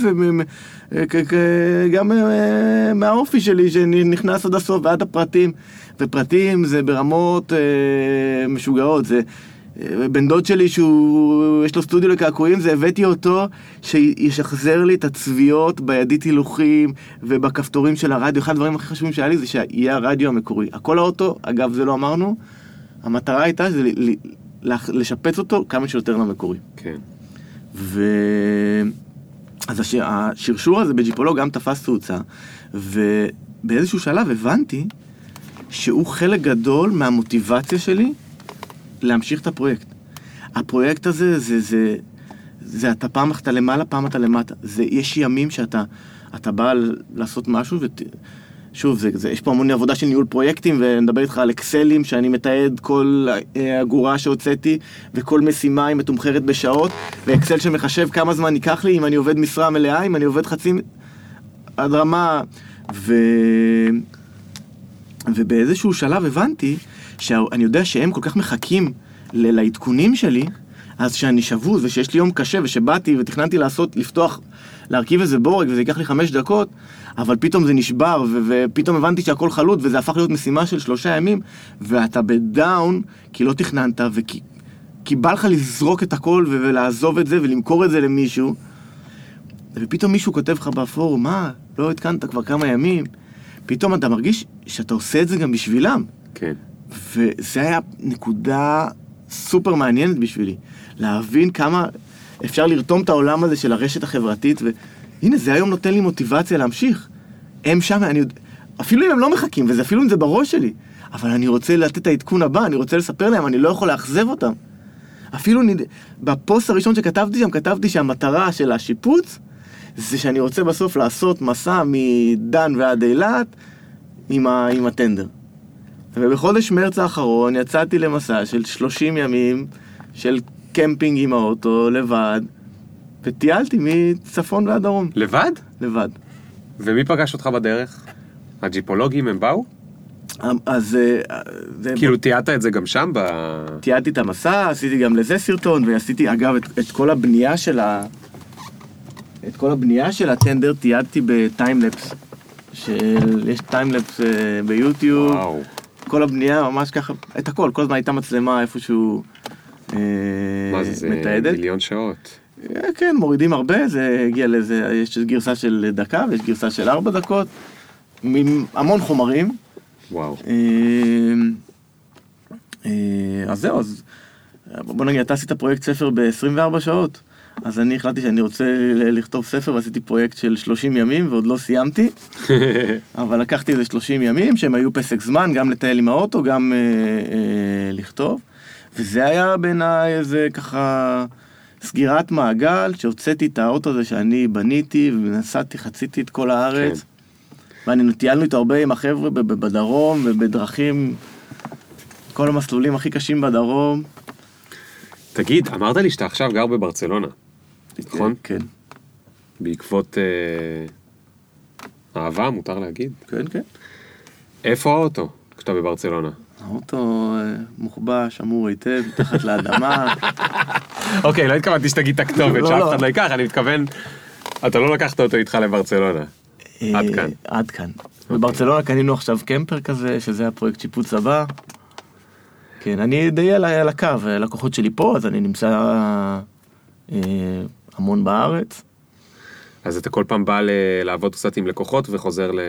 וגם מהאופי שלי שנכנס עד הסוף ועד הפרטים, ופרטים זה ברמות אה, משוגעות, זה... בן דוד שלי שהוא, יש לו סטודיו לקעקועים, זה הבאתי אותו שישחזר לי את הצביעות בידית הילוכים ובכפתורים של הרדיו. אחד הדברים הכי חשובים שהיה לי זה שיהיה הרדיו המקורי. הכל האוטו, אגב זה לא אמרנו, המטרה הייתה זה לשפץ אותו כמה שיותר למקורי. כן. ו... אז הש... השרשור הזה בג'יפולו גם תפס תאוצה, ובאיזשהו שלב הבנתי שהוא חלק גדול מהמוטיבציה שלי להמשיך את הפרויקט. הפרויקט הזה, זה, זה, זה אתה פעם אתה למעלה, פעם אתה למטה. זה, יש ימים שאתה אתה בא לעשות משהו, ות... שוב, זה, זה, יש פה המון עבודה של ניהול פרויקטים, ונדבר איתך על אקסלים, שאני מתעד כל אה, אגורה שהוצאתי, וכל משימה היא מתומחרת בשעות, ואקסל שמחשב כמה זמן ייקח לי, אם אני עובד משרה מלאה, אם אני עובד חצי... עד רמה... ו... ובאיזשהו שלב הבנתי שאני יודע שהם כל כך מחכים לעדכונים שלי, אז שאני שבוז ושיש לי יום קשה ושבאתי ותכננתי לעשות, לפתוח, להרכיב איזה בורג וזה ייקח לי חמש דקות, אבל פתאום זה נשבר ו- ופתאום הבנתי שהכל חלוט וזה הפך להיות משימה של שלושה ימים ואתה בדאון כי לא תכננת וכי כי בא לך לזרוק את הכל ו- ולעזוב את זה ולמכור את זה למישהו ופתאום מישהו כותב לך בפורום, מה, לא עדכנת כבר כמה ימים פתאום אתה מרגיש שאתה עושה את זה גם בשבילם. כן. וזה היה נקודה סופר מעניינת בשבילי. להבין כמה אפשר לרתום את העולם הזה של הרשת החברתית, והנה, זה היום נותן לי מוטיבציה להמשיך. הם שם, אני יודע, אפילו אם הם לא מחכים, וזה אפילו אם זה בראש שלי, אבל אני רוצה לתת את העדכון הבא, אני רוצה לספר להם, אני לא יכול לאכזב אותם. אפילו נד... בפוסט הראשון שכתבתי שם, כתבתי שהמטרה של השיפוץ זה שאני רוצה בסוף לעשות מסע מדן ועד אילת עם, ה... עם הטנדר. ובחודש מרץ האחרון יצאתי למסע של 30 ימים של קמפינג עם האוטו, לבד, וטיילתי מצפון ועד דרום, לבד? לבד. ומי פגש אותך בדרך? הג'יפולוגים הם באו? אז אה, זה... כאילו תיעדת את זה גם שם ב... תיעדתי את המסע, עשיתי גם לזה סרטון, ועשיתי, אגב, את, את כל הבנייה של ה... את כל הבנייה של הטנדר תיעדתי בטיימלפס. של... יש טיימלפס אה, ביוטיוב. וואו. כל הבנייה ממש ככה, את הכל, כל הזמן הייתה מצלמה איפשהו אה, מה זה, מתעדת. מיליון שעות. אה, כן, מורידים הרבה, זה הגיע לזה, יש גרסה של דקה ויש גרסה של ארבע דקות, עם המון חומרים. וואו. אה, אז זהו, אז בוא נגיד, אתה עשית פרויקט ספר ב-24 שעות. אז אני החלטתי שאני רוצה לכתוב ספר ועשיתי פרויקט של 30 ימים ועוד לא סיימתי, (laughs) אבל לקחתי איזה 30 ימים שהם היו פסק זמן, גם לטייל עם האוטו, גם אה, אה, לכתוב, וזה היה בעיניי איזה ככה סגירת מעגל, שהוצאתי את האוטו הזה שאני בניתי ונסעתי, חציתי את כל הארץ. כן. ואני טיילנו איתו הרבה עם החבר'ה בדרום ובדרכים, כל המסלולים הכי קשים בדרום. תגיד, אמרת לי שאתה עכשיו גר בברצלונה, נכון? כן, בעקבות אה, אהבה, מותר להגיד. כן, כן. איפה האוטו כשאתה בברצלונה? האוטו אה, מוחבא, שמור היטב, מתחת לאדמה. (laughs) אוקיי, לא התכוונתי שתגיד את הכתובת, לא, שאף לא. אחד לא ייקח, אני מתכוון, אתה לא לקחת אותו איתך לברצלונה. עד אה, כאן. עד כאן. בברצלונה קנינו עכשיו קמפר כזה, שזה הפרויקט שיפוץ הבא. כן, אני די על הקו, הלקוחות שלי פה, אז אני נמצא אה, המון בארץ. אז אתה כל פעם בא ל- לעבוד קצת עם לקוחות וחוזר ל...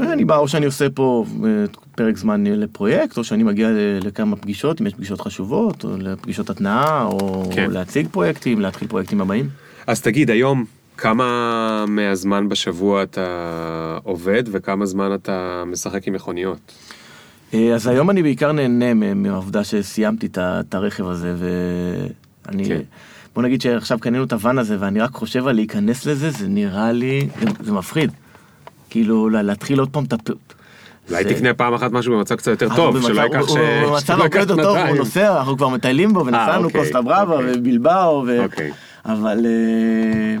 אני בא, או שאני עושה פה אה, פרק זמן לפרויקט, או שאני מגיע לכמה פגישות, אם יש פגישות חשובות, או לפגישות התנעה, או כן. להציג פרויקטים, להתחיל פרויקטים הבאים. אז תגיד, היום, כמה מהזמן בשבוע אתה עובד וכמה זמן אתה משחק עם מכוניות? אה, אז היום אני בעיקר נהנה מהעובדה שסיימתי את הרכב הזה, ואני... כן. בוא נגיד שעכשיו קנינו את הוואן הזה, ואני רק חושב על להיכנס לזה, זה נראה לי... זה, זה מפחיד. כאילו, לה- להתחיל עוד פעם את הפ... אולי תקנה פעם אחת משהו במצב קצת יותר אז טוב, שלא ייקח ש... הוא- במצב הרבה יותר טוב, הוא. נוסע, אנחנו כבר מטיילים בו, ונסענו אוקיי, קוסטה בראבה אוקיי. ובלבאו. אוקיי. אבל... אה,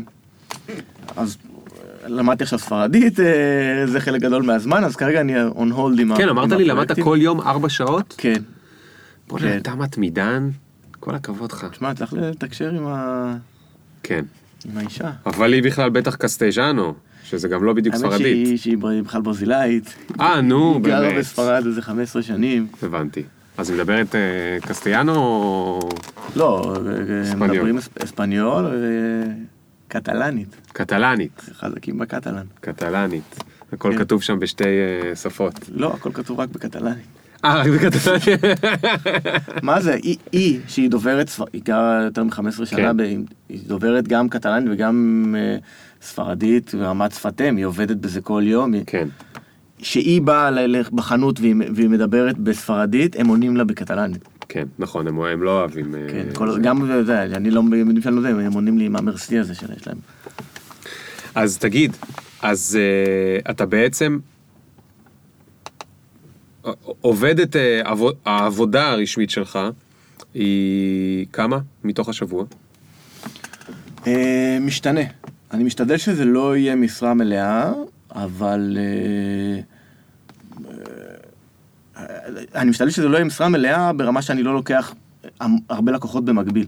אז למדתי עכשיו ספרדית, אה, זה חלק גדול מהזמן, אז כרגע אני on hold עם. כן, אמרת לי, למדת. כל יום ארבע שעות? כן. בוא'נה, כן. אתה מתמידן, כל הכבוד לך. תשמע, צריך לתקשר עם ה- כן. עם האישה. אבל היא בכלל בטח קסטייז'אנו, שזה גם לא בדיוק האמת ספרדית. שהיא- שהיא בכלל ברזילאית. אה, נו, היא גרה באמת. בספרד איזה 15 שנים. הבנתי. אז היא מדברת אה, קסטיאנו או לא. מדברים אס- אספניול וקטלנית. קטלנית? חזקים בקטלן. קטלנית. הכל כן. כתוב שם בשתי אה, שפות. לא, הכל כתוב רק בקטלנית. אה, רק בקטלנית? מה זה? היא, היא שהיא דוברת, היא גרה יותר מ-15 שנה, כן. היא דוברת גם קטלנית וגם אה, ספרדית ברמת שפת אם, היא עובדת בזה כל יום. כן. כשהיא באה בחנות והיא, והיא מדברת בספרדית, הם עונים לה בקטלנית. כן, נכון, הם, הם לא אוהבים... אה, כן, כל. גם זה, אני לא מבין שאני לא יודע, הם עונים לי עם המרסי הזה שיש להם. אז תגיד, אז uh, אתה בעצם עובד את uh, עבוד, העבודה הרשמית שלך, היא כמה מתוך השבוע? אה, משתנה. אני משתדל שזה לא יהיה משרה מלאה, אבל... אה, אה, אני משתדל שזה לא יהיה משרה מלאה ברמה שאני לא לוקח הרבה לקוחות במקביל.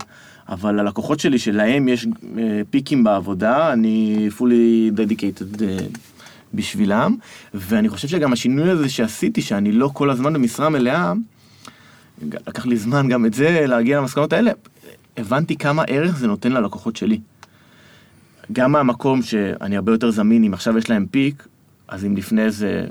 אבל הלקוחות שלי, שלהם יש אה, פיקים בעבודה, אני fully dedicated אה, בשבילם, ואני חושב שגם השינוי הזה שעשיתי, שאני לא כל הזמן במשרה מלאה, לקח לי זמן גם את זה, להגיע למסקנות האלה, הבנתי כמה ערך זה נותן ללקוחות שלי. גם מהמקום שאני הרבה יותר זמין, אם עכשיו יש להם פיק, אז אם לפני זה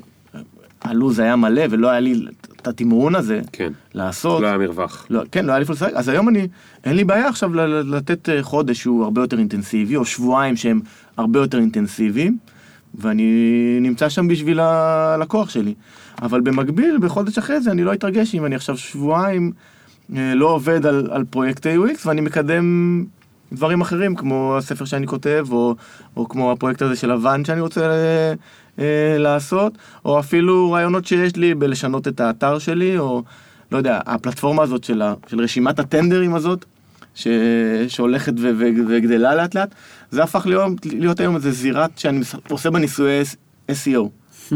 הלו"ז היה מלא ולא היה לי את התמרון הזה כן. לעשות, לא היה מרווח. לא, כן, לא היה לי איפה לשחק, אז היום אני, אין לי בעיה עכשיו לתת אה, חודש שהוא הרבה יותר אינטנסיבי, או שבועיים שהם הרבה יותר אינטנסיביים, ואני נמצא שם בשביל הלקוח שלי. אבל במקביל, בחודש אחרי זה, אני לא אתרגש אם אני עכשיו שבועיים אה, לא עובד על, על פרויקטי UX, ואני מקדם דברים אחרים, כמו הספר שאני כותב, או, או כמו הפרויקט הזה של הוואן שאני רוצה אה, אה, לעשות, או אפילו רעיונות שיש לי בלשנות את האתר שלי, או לא יודע, הפלטפורמה הזאת של, ה, של רשימת הטנדרים הזאת, ש, שהולכת ו, ו, וגדלה לאט לאט, זה הפך להיות, להיות היום איזה זירת שאני עושה בה ניסויי SEO. (laughs)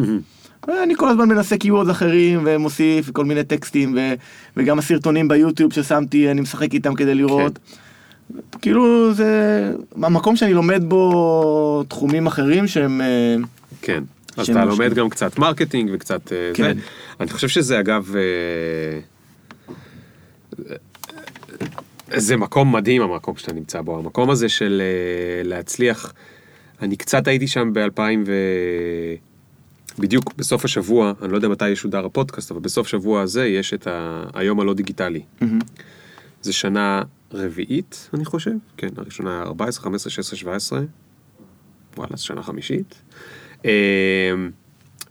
אני כל הזמן מנסה keywords אחרים ומוסיף כל מיני טקסטים ו, וגם הסרטונים ביוטיוב ששמתי אני משחק איתם כדי לראות. כאילו זה המקום שאני לומד בו תחומים אחרים שהם אה, כן. אז אתה משקיעים. לומד גם קצת מרקטינג וקצת אה, זה. כן. אני חושב שזה אגב... זה מקום מדהים המקום שאתה נמצא בו, המקום הזה של אה, להצליח. אני קצת הייתי שם ב-2000 ו... בדיוק בסוף השבוע, אני לא יודע מתי ישודר הפודקאסט, אבל בסוף שבוע הזה יש את ה... היום הלא דיגיטלי. מהמם. זה שנה רביעית, אני חושב. כן, הראשונה היה 14, 15, 16, 17. וואלה, זו שנה חמישית. אה,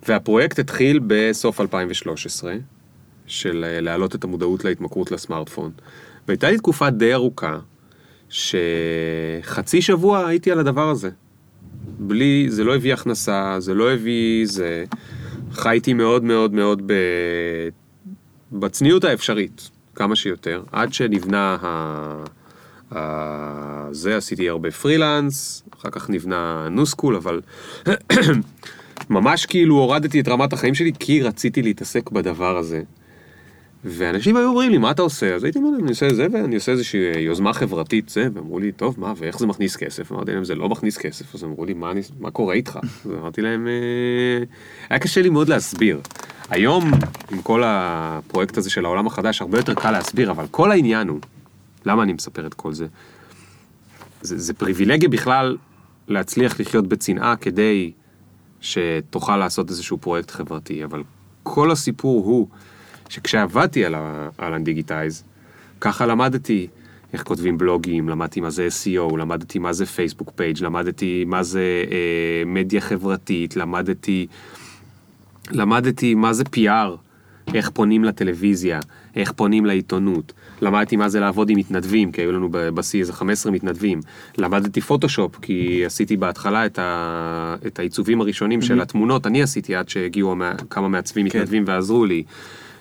והפרויקט התחיל בסוף 2013, של אה, להעלות את המודעות להתמכרות לסמארטפון. והייתה לי תקופה די ארוכה, שחצי שבוע הייתי על הדבר הזה. בלי, זה לא הביא הכנסה, זה לא הביא, זה... חייתי מאוד מאוד מאוד ב... בצניעות האפשרית, כמה שיותר, עד שנבנה ה... ה... זה, עשיתי הרבה פרילנס, אחר כך נבנה New School, אבל (clears throat) ממש כאילו הורדתי את רמת החיים שלי כי רציתי להתעסק בדבר הזה. ואנשים היו אומרים לי, מה אתה עושה? אז הייתי אומר אני עושה זה ואני עושה איזושהי יוזמה חברתית זה, ואמרו לי, טוב, מה, ואיך זה מכניס כסף? אמרתי להם, זה לא מכניס כסף. אז אמרו לי, מה, אני, מה קורה איתך? (laughs) ואמרתי להם, אה... היה קשה לי מאוד להסביר. היום, עם כל הפרויקט הזה של העולם החדש, הרבה יותר קל להסביר, אבל כל העניין הוא, למה אני מספר את כל זה? זה, זה פריבילגיה בכלל להצליח לחיות בצנעה כדי שתוכל לעשות איזשהו פרויקט חברתי, אבל כל הסיפור הוא שכשעבדתי על, ה, על הדיגיטייז, ככה למדתי איך כותבים בלוגים, למדתי מה זה SEO, למדתי מה זה Facebook page, למדתי מה זה אה, מדיה חברתית, למדתי, למדתי מה זה PR, איך פונים לטלוויזיה, איך פונים לעיתונות. למדתי מה זה לעבוד עם מתנדבים, כי היו לנו בשיא איזה 15 מתנדבים. למדתי פוטושופ, כי עשיתי בהתחלה את, ה... את העיצובים הראשונים של התמונות, אני עשיתי עד שהגיעו כמה מעצבים כן. מתנדבים ועזרו לי.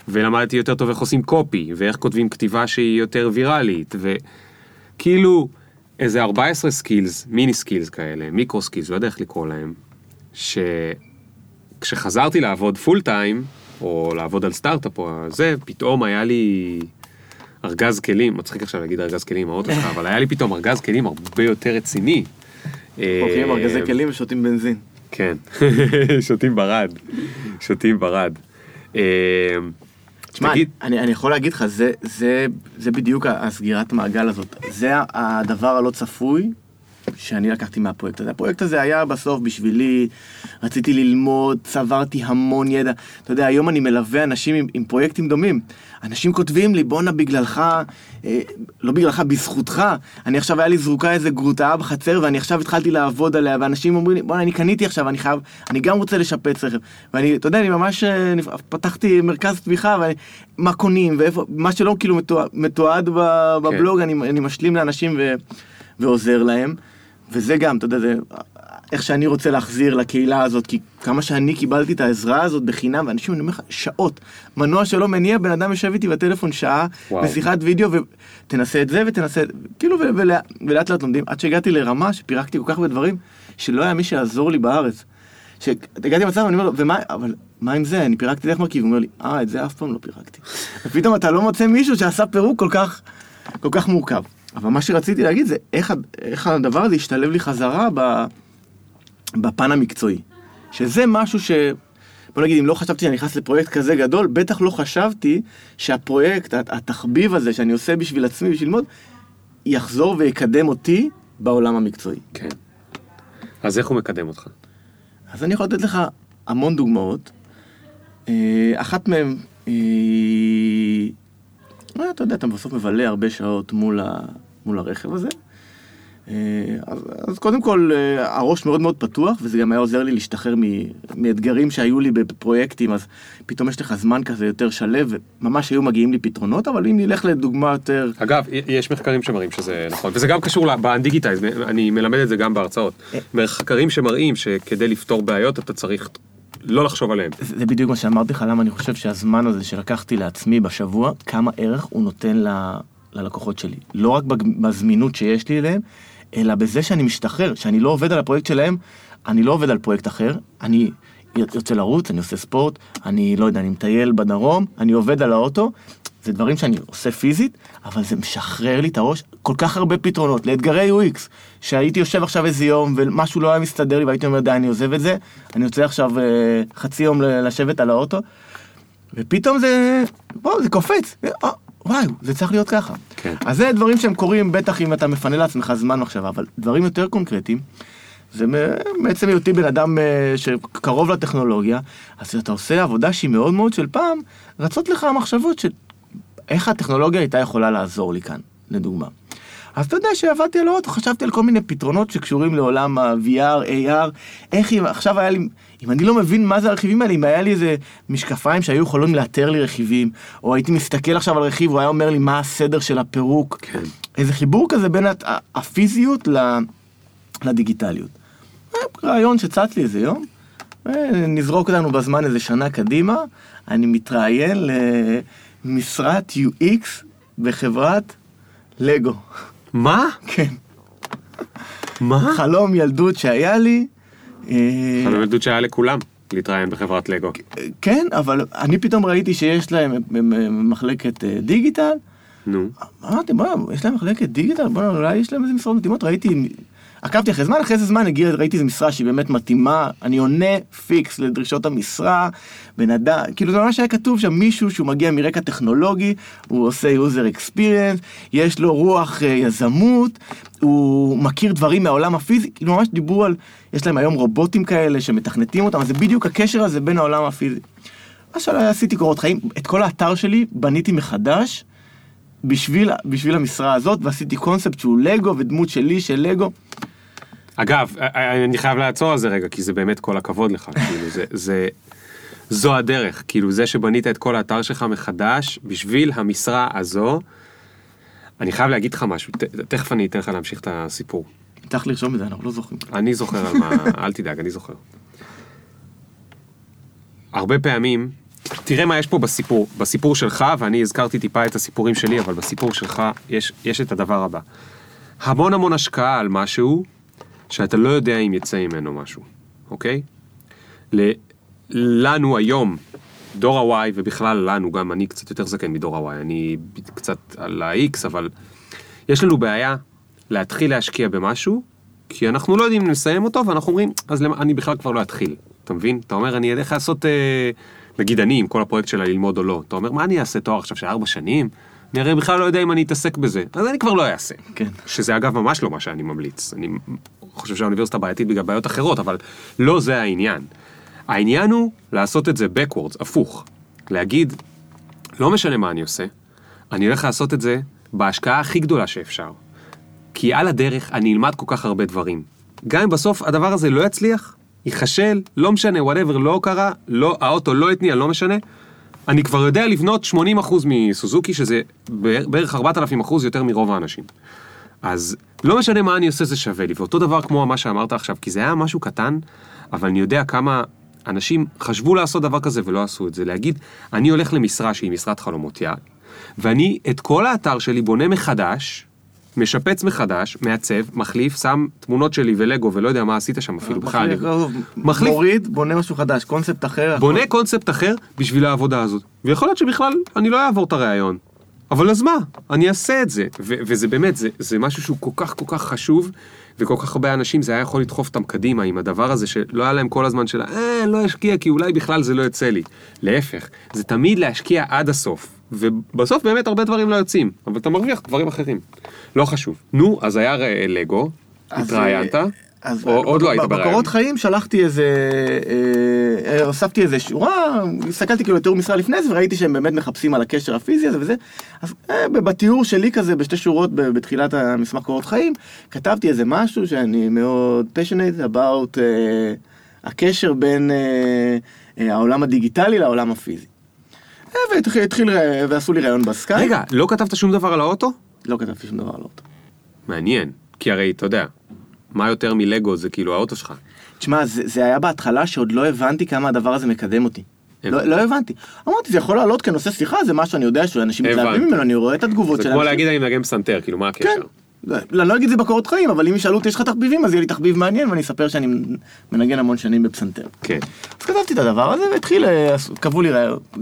ולמדתי יותר טוב איך עושים copy, ואיך כותבים כתיבה שהיא יותר ויראלית, וכאילו איזה 14 skills, mini skills כאלה, micro skills, לא יודע איך לקרוא להם, שכשחזרתי לעבוד full time, או לעבוד על סטארט-אפ או זה, פתאום היה לי ארגז כלים, מצחיק עכשיו להגיד ארגז כלים עם האוטו שלך, אבל היה לי פתאום ארגז כלים הרבה יותר רציני. הולכים עם ארגזי כלים ושותים בנזין. כן, (laughs) שותים ברד, שותים ברד. תשמע, אני, אני יכול להגיד לך, זה, זה, זה בדיוק הסגירת מעגל הזאת. זה הדבר הלא צפוי שאני לקחתי מהפרויקט הזה. הפרויקט הזה היה בסוף בשבילי, רציתי ללמוד, צברתי המון ידע. אתה יודע, היום אני מלווה אנשים עם, עם פרויקטים דומים. אנשים כותבים לי, בואנה בגללך, אה, לא בגללך, בזכותך. אני עכשיו, היה לי זרוקה איזה גרוטאה בחצר, ואני עכשיו התחלתי לעבוד עליה, ואנשים אומרים לי, בואנה, אני קניתי עכשיו, אני חייב, אני גם רוצה לשפץ רכב. ואני, אתה יודע, אני ממש, אה, פתחתי מרכז תמיכה, ואני, מה קונים, ואיפה, מה שלא כאילו מתועד בבלוג, כן. אני, אני משלים לאנשים ו, ועוזר להם. וזה גם, אתה יודע, זה איך שאני רוצה להחזיר לקהילה הזאת, כי כמה שאני קיבלתי את העזרה הזאת בחינם, ואנשים, אני אומר לך, שעות. מנוע שלא מניע, בן אדם יושב איתי בטלפון שעה, וואו. בשיחת וידאו, ותנסה את זה ותנסה, כאילו, ולאט לאט לומדים, עד שהגעתי לרמה שפירקתי כל כך הרבה דברים, שלא היה מי שיעזור לי בארץ. שהגעתי למצב, אני אומר לו, ומה, אבל מה עם זה? אני פירקתי דרך מרכיב, הוא אומר לי, אה, את זה אף פעם לא פירקתי. (laughs) ופתאום אתה לא מוצא מישהו שעשה פירוק כל כך, כל כך מורכב. אבל מה שרציתי להגיד זה איך, איך הדבר הזה ישתלב לי חזרה ב, בפן המקצועי. שזה משהו ש... בוא נגיד, אם לא חשבתי שאני נכנס לפרויקט כזה גדול, בטח לא חשבתי שהפרויקט, התחביב הזה שאני עושה בשביל עצמי, בשביל ללמוד, יחזור ויקדם אותי בעולם המקצועי. כן. אז איך הוא מקדם אותך? אז אני יכול לתת לך המון דוגמאות. אה, אחת מהן היא... אה, אתה יודע, אתה בסוף מבלה הרבה שעות מול, ה... מול הרכב הזה. אה, אז, אז קודם כל, אה, הראש מאוד מאוד פתוח, וזה גם היה עוזר לי להשתחרר מאתגרים שהיו לי בפרויקטים, אז פתאום יש לך זמן כזה יותר שלו, וממש היו מגיעים לי פתרונות, אבל אם נלך לדוגמה יותר... אגב, יש מחקרים שמראים שזה נכון, וזה גם קשור באנדיגיטייז, אני מלמד את זה גם בהרצאות. מחקרים שמראים שכדי לפתור בעיות אתה צריך לא לחשוב עליהם. זה, זה בדיוק מה שאמרתי לך, למה אני חושב שהזמן הזה שלקחתי לעצמי בשבוע, כמה ערך הוא נותן ל, ללקוחות שלי. לא רק בזמינות שיש לי אליהם, אלא בזה שאני משתחרר, שאני לא עובד על הפרויקט שלהם, אני לא עובד על פרויקט אחר, אני יוצא לרוץ, אני עושה ספורט, אני לא יודע, אני מטייל בדרום, אני עובד על האוטו, זה דברים שאני עושה פיזית, אבל זה משחרר לי את הראש. כל כך הרבה פתרונות לאתגרי UX, שהייתי יושב עכשיו איזה יום ומשהו לא היה מסתדר לי והייתי אומר די אני עוזב את זה, אני יוצא עכשיו אה, חצי יום לשבת על האוטו, ופתאום זה, בוא, זה קופץ, אה, וואי, זה צריך להיות ככה. כן. אז זה דברים שהם קורים בטח אם אתה מפנה לעצמך זמן מחשבה, אבל דברים יותר קונקרטיים. זה בעצם היותי בן אדם אה, שקרוב לטכנולוגיה, אז אתה עושה עבודה שהיא מאוד מאוד של פעם, רצות לך המחשבות של איך הטכנולוגיה הייתה יכולה לעזור לי כאן, לדוגמה. אז אתה יודע שעבדתי על האוטו, חשבתי על כל מיני פתרונות שקשורים לעולם ה-VR, AR, איך אם עכשיו היה לי, אם אני לא מבין מה זה הרכיבים האלה, אם היה לי איזה משקפיים שהיו יכולים לאתר לי רכיבים, או הייתי מסתכל עכשיו על רכיב, הוא היה אומר לי מה הסדר של הפירוק, כן. איזה חיבור כזה בין הת- הפיזיות ל- לדיגיטליות. אה, רעיון שצץ לי איזה יום, נזרוק אותנו בזמן איזה שנה קדימה, אני מתראיין למשרת UX בחברת לגו. מה? כן. מה? חלום ילדות שהיה לי. אה, חלום ילדות שהיה לכולם להתראיין בחברת לגו. כן, אבל אני פתאום ראיתי שיש להם מחלקת אה, דיגיטל. נו. אמרתי, בוא'נה, יש להם מחלקת דיגיטל? בוא'נה, אולי יש להם איזה משרות מתאימות? ראיתי, עקבתי אחרי זמן, אחרי איזה זמן הגיע, ראיתי איזה משרה שהיא באמת מתאימה, אני עונה פיקס לדרישות המשרה, בן אדם, כאילו זה ממש היה כתוב שם מישהו שהוא מגיע מרקע טכנולוגי, הוא עושה user experience, יש לו רוח אה, יזמות, הוא מכיר דברים מהעולם הפיזי, כאילו ממש דיברו על, יש להם היום רובוטים כאלה שמתכנתים אותם, אז זה בדיוק הקשר הזה בין העולם הפיזי. אז עשיתי קורות חיים, את כל האתר שלי בניתי מחדש. בשביל, בשביל המשרה הזאת, ועשיתי קונספט שהוא לגו ודמות שלי של לגו. אגב, אני חייב לעצור על זה רגע, כי זה באמת כל הכבוד לך, (laughs) כאילו, זה, זה, זו הדרך, כאילו, זה שבנית את כל האתר שלך מחדש, בשביל המשרה הזו, אני חייב להגיד לך משהו, ת, תכף אני אתן לך להמשיך את הסיפור. צריך לרשום את זה, אנחנו לא זוכרים. אני זוכר על מה, (laughs) אל תדאג, אני זוכר. הרבה פעמים, תראה מה יש פה בסיפור, בסיפור שלך, ואני הזכרתי טיפה את הסיפורים שלי, אבל בסיפור שלך יש, יש את הדבר הבא. המון המון השקעה על משהו, שאתה לא יודע אם יצא ממנו משהו, אוקיי? ל- לנו היום, דור ה-Y, ובכלל לנו, גם אני קצת יותר זקן מדור ה-Y, אני קצת על ה-X, אבל יש לנו בעיה להתחיל להשקיע במשהו, כי אנחנו לא יודעים אם נסיים אותו, ואנחנו אומרים, אז למה, אני בכלל כבר לא אתחיל, אתה מבין? אתה אומר, אני אלך לעשות, אה, נגיד אני, עם כל הפרויקט שלה ללמוד או לא, אתה אומר, מה אני אעשה תואר עכשיו של ארבע שנים? אני הרי בכלל לא יודע אם אני אתעסק בזה, אז אני כבר לא אעשה. כן. שזה אגב ממש לא מה שאני ממליץ. אני חושב שהאוניברסיטה בעייתית בגלל בעיות אחרות, אבל לא זה העניין. העניין הוא לעשות את זה backwards, הפוך. להגיד, לא משנה מה אני עושה, אני הולך לעשות את זה בהשקעה הכי גדולה שאפשר. כי על הדרך אני אלמד כל כך הרבה דברים. גם אם בסוף הדבר הזה לא יצליח, ייכשל, לא משנה, whatever, לא קרה, לא, האוטו לא התניע, לא משנה, אני כבר יודע לבנות 80% מסוזוקי, שזה בערך 4,000% יותר מרוב האנשים. אז לא משנה מה אני עושה, זה שווה לי. ואותו דבר כמו מה שאמרת עכשיו, כי זה היה משהו קטן, אבל אני יודע כמה אנשים חשבו לעשות דבר כזה ולא עשו את זה. להגיד, אני הולך למשרה שהיא משרת חלומותיה, ואני את כל האתר שלי בונה מחדש, משפץ מחדש, מעצב, מחליף, שם תמונות שלי ולגו ולא יודע מה עשית שם אפילו בכלל. מחליף, מחליף. מוריד, בונה משהו חדש, קונספט אחר. בונה קונספט אחר בשביל העבודה הזאת. ויכול להיות שבכלל אני לא אעבור את הראיון. אבל אז מה? אני אעשה את זה. ו- וזה באמת, זה, זה משהו שהוא כל כך כל כך חשוב, וכל כך הרבה אנשים זה היה יכול לדחוף אותם קדימה עם הדבר הזה שלא היה להם כל הזמן של אה, לא אשקיע כי אולי בכלל זה לא יוצא לי. להפך, זה תמיד להשקיע עד הסוף. ובסוף באמת הרבה דברים לא יוצאים, אבל אתה מרוויח דברים אחרים. לא חשוב. נו, אז היה ר- לגו, התראיינת, אה, אז או עוד לא היית בראיון. בקורות חיים שלחתי איזה, אה, אה, הוספתי איזה שורה, הסתכלתי כאילו לתיאור משרה לפני זה וראיתי שהם באמת מחפשים על הקשר הפיזי הזה וזה, אז אה, בתיאור שלי כזה בשתי שורות בתחילת המסמך קורות חיים, כתבתי איזה משהו שאני מאוד passionate about אה, הקשר בין אה, אה, העולם הדיגיטלי לעולם הפיזי. אה, והתחיל, התחיל, ר- ועשו לי ראיון בסקייפ, רגע, לא כתבת שום דבר על האוטו? לא כתבתי שום דבר על אוטו. מעניין, כי הרי אתה יודע, מה יותר מלגו זה כאילו האוטו שלך. תשמע, זה, זה היה בהתחלה שעוד לא הבנתי כמה הדבר הזה מקדם אותי. לא, הבנתי. לא הבנתי. אמרתי, זה יכול לעלות כנושא שיחה, זה מה שאני יודע שאנשים מתלהבים. ממנו, אני רואה את התגובות זה של כמו. להגיד אני מנגן פסנתר, כאילו מה הקשר? כן. אני לא אגיד זה בקורות חיים, אבל אם ישאלו אותי, יש לך תחביבים, אז יהיה לי תחביב מעניין, ואני אספר שאני מנגן המון שנים בפסנתר. כן. אז כתבתי את הדבר הזה, והתחיל, אה, קבעו לי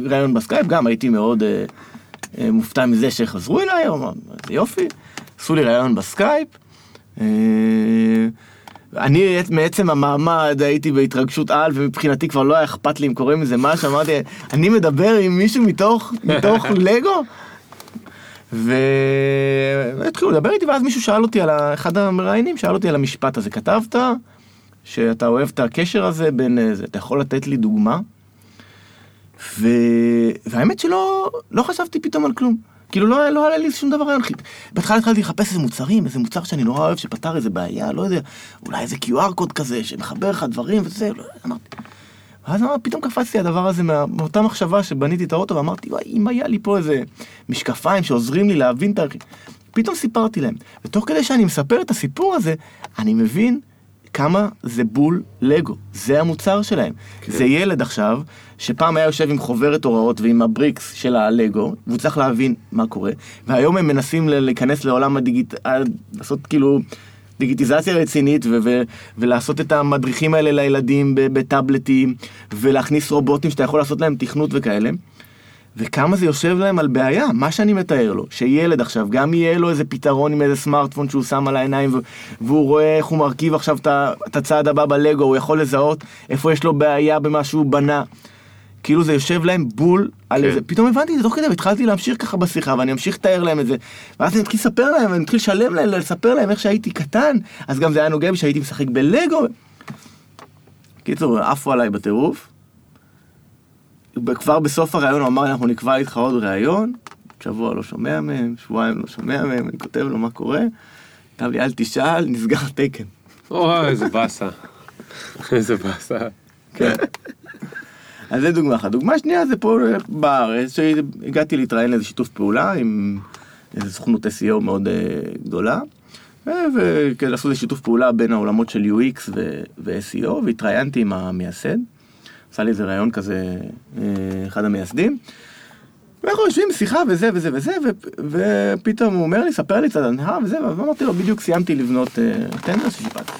ראיון- בסקייפ, גם הייתי מאוד אה, אה, מופתע מזה שחזרו אליי, אמר, איזה יופי, עשו לי ראיון בסקייפ. אה, אני מעצם המעמד הייתי בהתרגשות על, ומבחינתי כבר לא היה אכפת לי אם קורה מזה משהו, אמרתי, אני מדבר עם מישהו מתוך, מתוך (laughs) לגו? והתחילו לדבר איתי, ואז מישהו שאל אותי על, ה- אחד המראיינים שאל אותי על המשפט הזה, כתבת שאתה אוהב את הקשר הזה בין אה, זה, אתה יכול לתת לי דוגמה? ו... והאמת שלא לא חשבתי פתאום על כלום. כאילו לא, לא עלה לי שום דבר רעיון. בהתחלה התחלתי לחפש איזה מוצרים, איזה מוצר שאני נורא אוהב, שפתר איזה בעיה, לא יודע, אולי איזה QR קוד כזה, שמחבר לך דברים וזה, לא, אמרתי. ואז אמר, פתאום קפצתי הדבר הזה מה, מאותה מחשבה שבניתי את האוטו, ואמרתי, וואי, אם היה לי פה איזה משקפיים שעוזרים לי להבין את ה... פתאום סיפרתי להם. ותוך כדי שאני מספר את הסיפור הזה, אני מבין כמה זה בול לגו. זה המוצר שלהם. כן. זה ילד עכשיו, שפעם היה יושב עם חוברת הוראות ועם הבריקס של הלגו, והוא צריך להבין מה קורה, והיום הם מנסים להיכנס לעולם הדיגיט... לעשות כאילו... דיגיטיזציה רצינית ו- ו- ולעשות את המדריכים האלה לילדים בטאבלטים ולהכניס רובוטים שאתה יכול לעשות להם תכנות וכאלה. וכמה זה יושב להם על בעיה, מה שאני מתאר לו, שילד עכשיו, גם יהיה לו איזה פתרון עם איזה סמארטפון שהוא שם על העיניים והוא רואה איך הוא מרכיב עכשיו את הצעד הבא בלגו, הוא יכול לזהות איפה יש לו בעיה במה שהוא בנה. כאילו זה יושב להם בול על כן. איזה, פתאום הבנתי את זה תוך כדי והתחלתי להמשיך ככה בשיחה ואני אמשיך לתאר להם את זה ואז אני מתחיל לספר להם ואני מתחיל לשלם להם, לספר להם איך שהייתי קטן אז גם זה היה נוגע בי שהייתי משחק בלגו. קיצור, עפו עליי בטירוף. כבר בסוף הראיון הוא אמר לי אנחנו נקבע איתך עוד ראיון, שבוע לא שומע מהם, שבועיים לא שומע מהם, אני כותב לו מה קורה, כתב לי אל תשאל, נסגר תקן. אוי, איזה באסה. איזה באסה. כן. אז זה דוגמה אחת. דוגמה שנייה זה פה בארץ, שהגעתי להתראיין לאיזה שיתוף פעולה עם איזה סוכנות SEO מאוד uh, גדולה, וכדי לעשות איזה שיתוף פעולה בין העולמות של UX ו-SEO, והתראיינתי עם המייסד. עשה לי איזה ראיון כזה, אה, אחד המייסדים. ואנחנו יושבים בשיחה וזה וזה וזה, ופתאום הוא אומר לי, ספר לי קצת הנהר וזה, ואמרתי לו, בדיוק סיימתי לבנות טנדר ששיפטתי.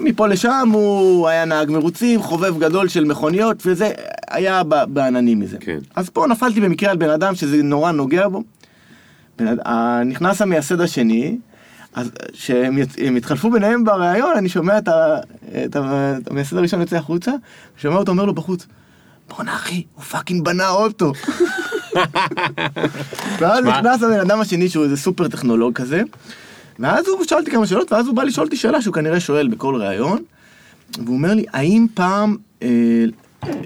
מפה לשם הוא היה נהג מרוצים, חובב גדול של מכוניות, וזה היה בעננים מזה. כן. אז פה נפלתי במקרה על בן אדם שזה נורא נוגע בו. נכנס המייסד השני, אז כשהם התחלפו ביניהם בריאיון, אני שומע את, ה, את, ה, את המייסד הראשון יוצא החוצה, ושומע אותו אומר לו בחוץ, בואנה אחי, הוא fucking בנה אוטו. (laughs) ואז נכנס הבן אדם השני שהוא איזה סופר טכנולוג כזה, ואז הוא שאל אותי כמה שאלות, ואז הוא בא לשאול אותי שאלה שהוא כנראה שואל בכל ראיון, והוא אומר לי, האם פעם אה,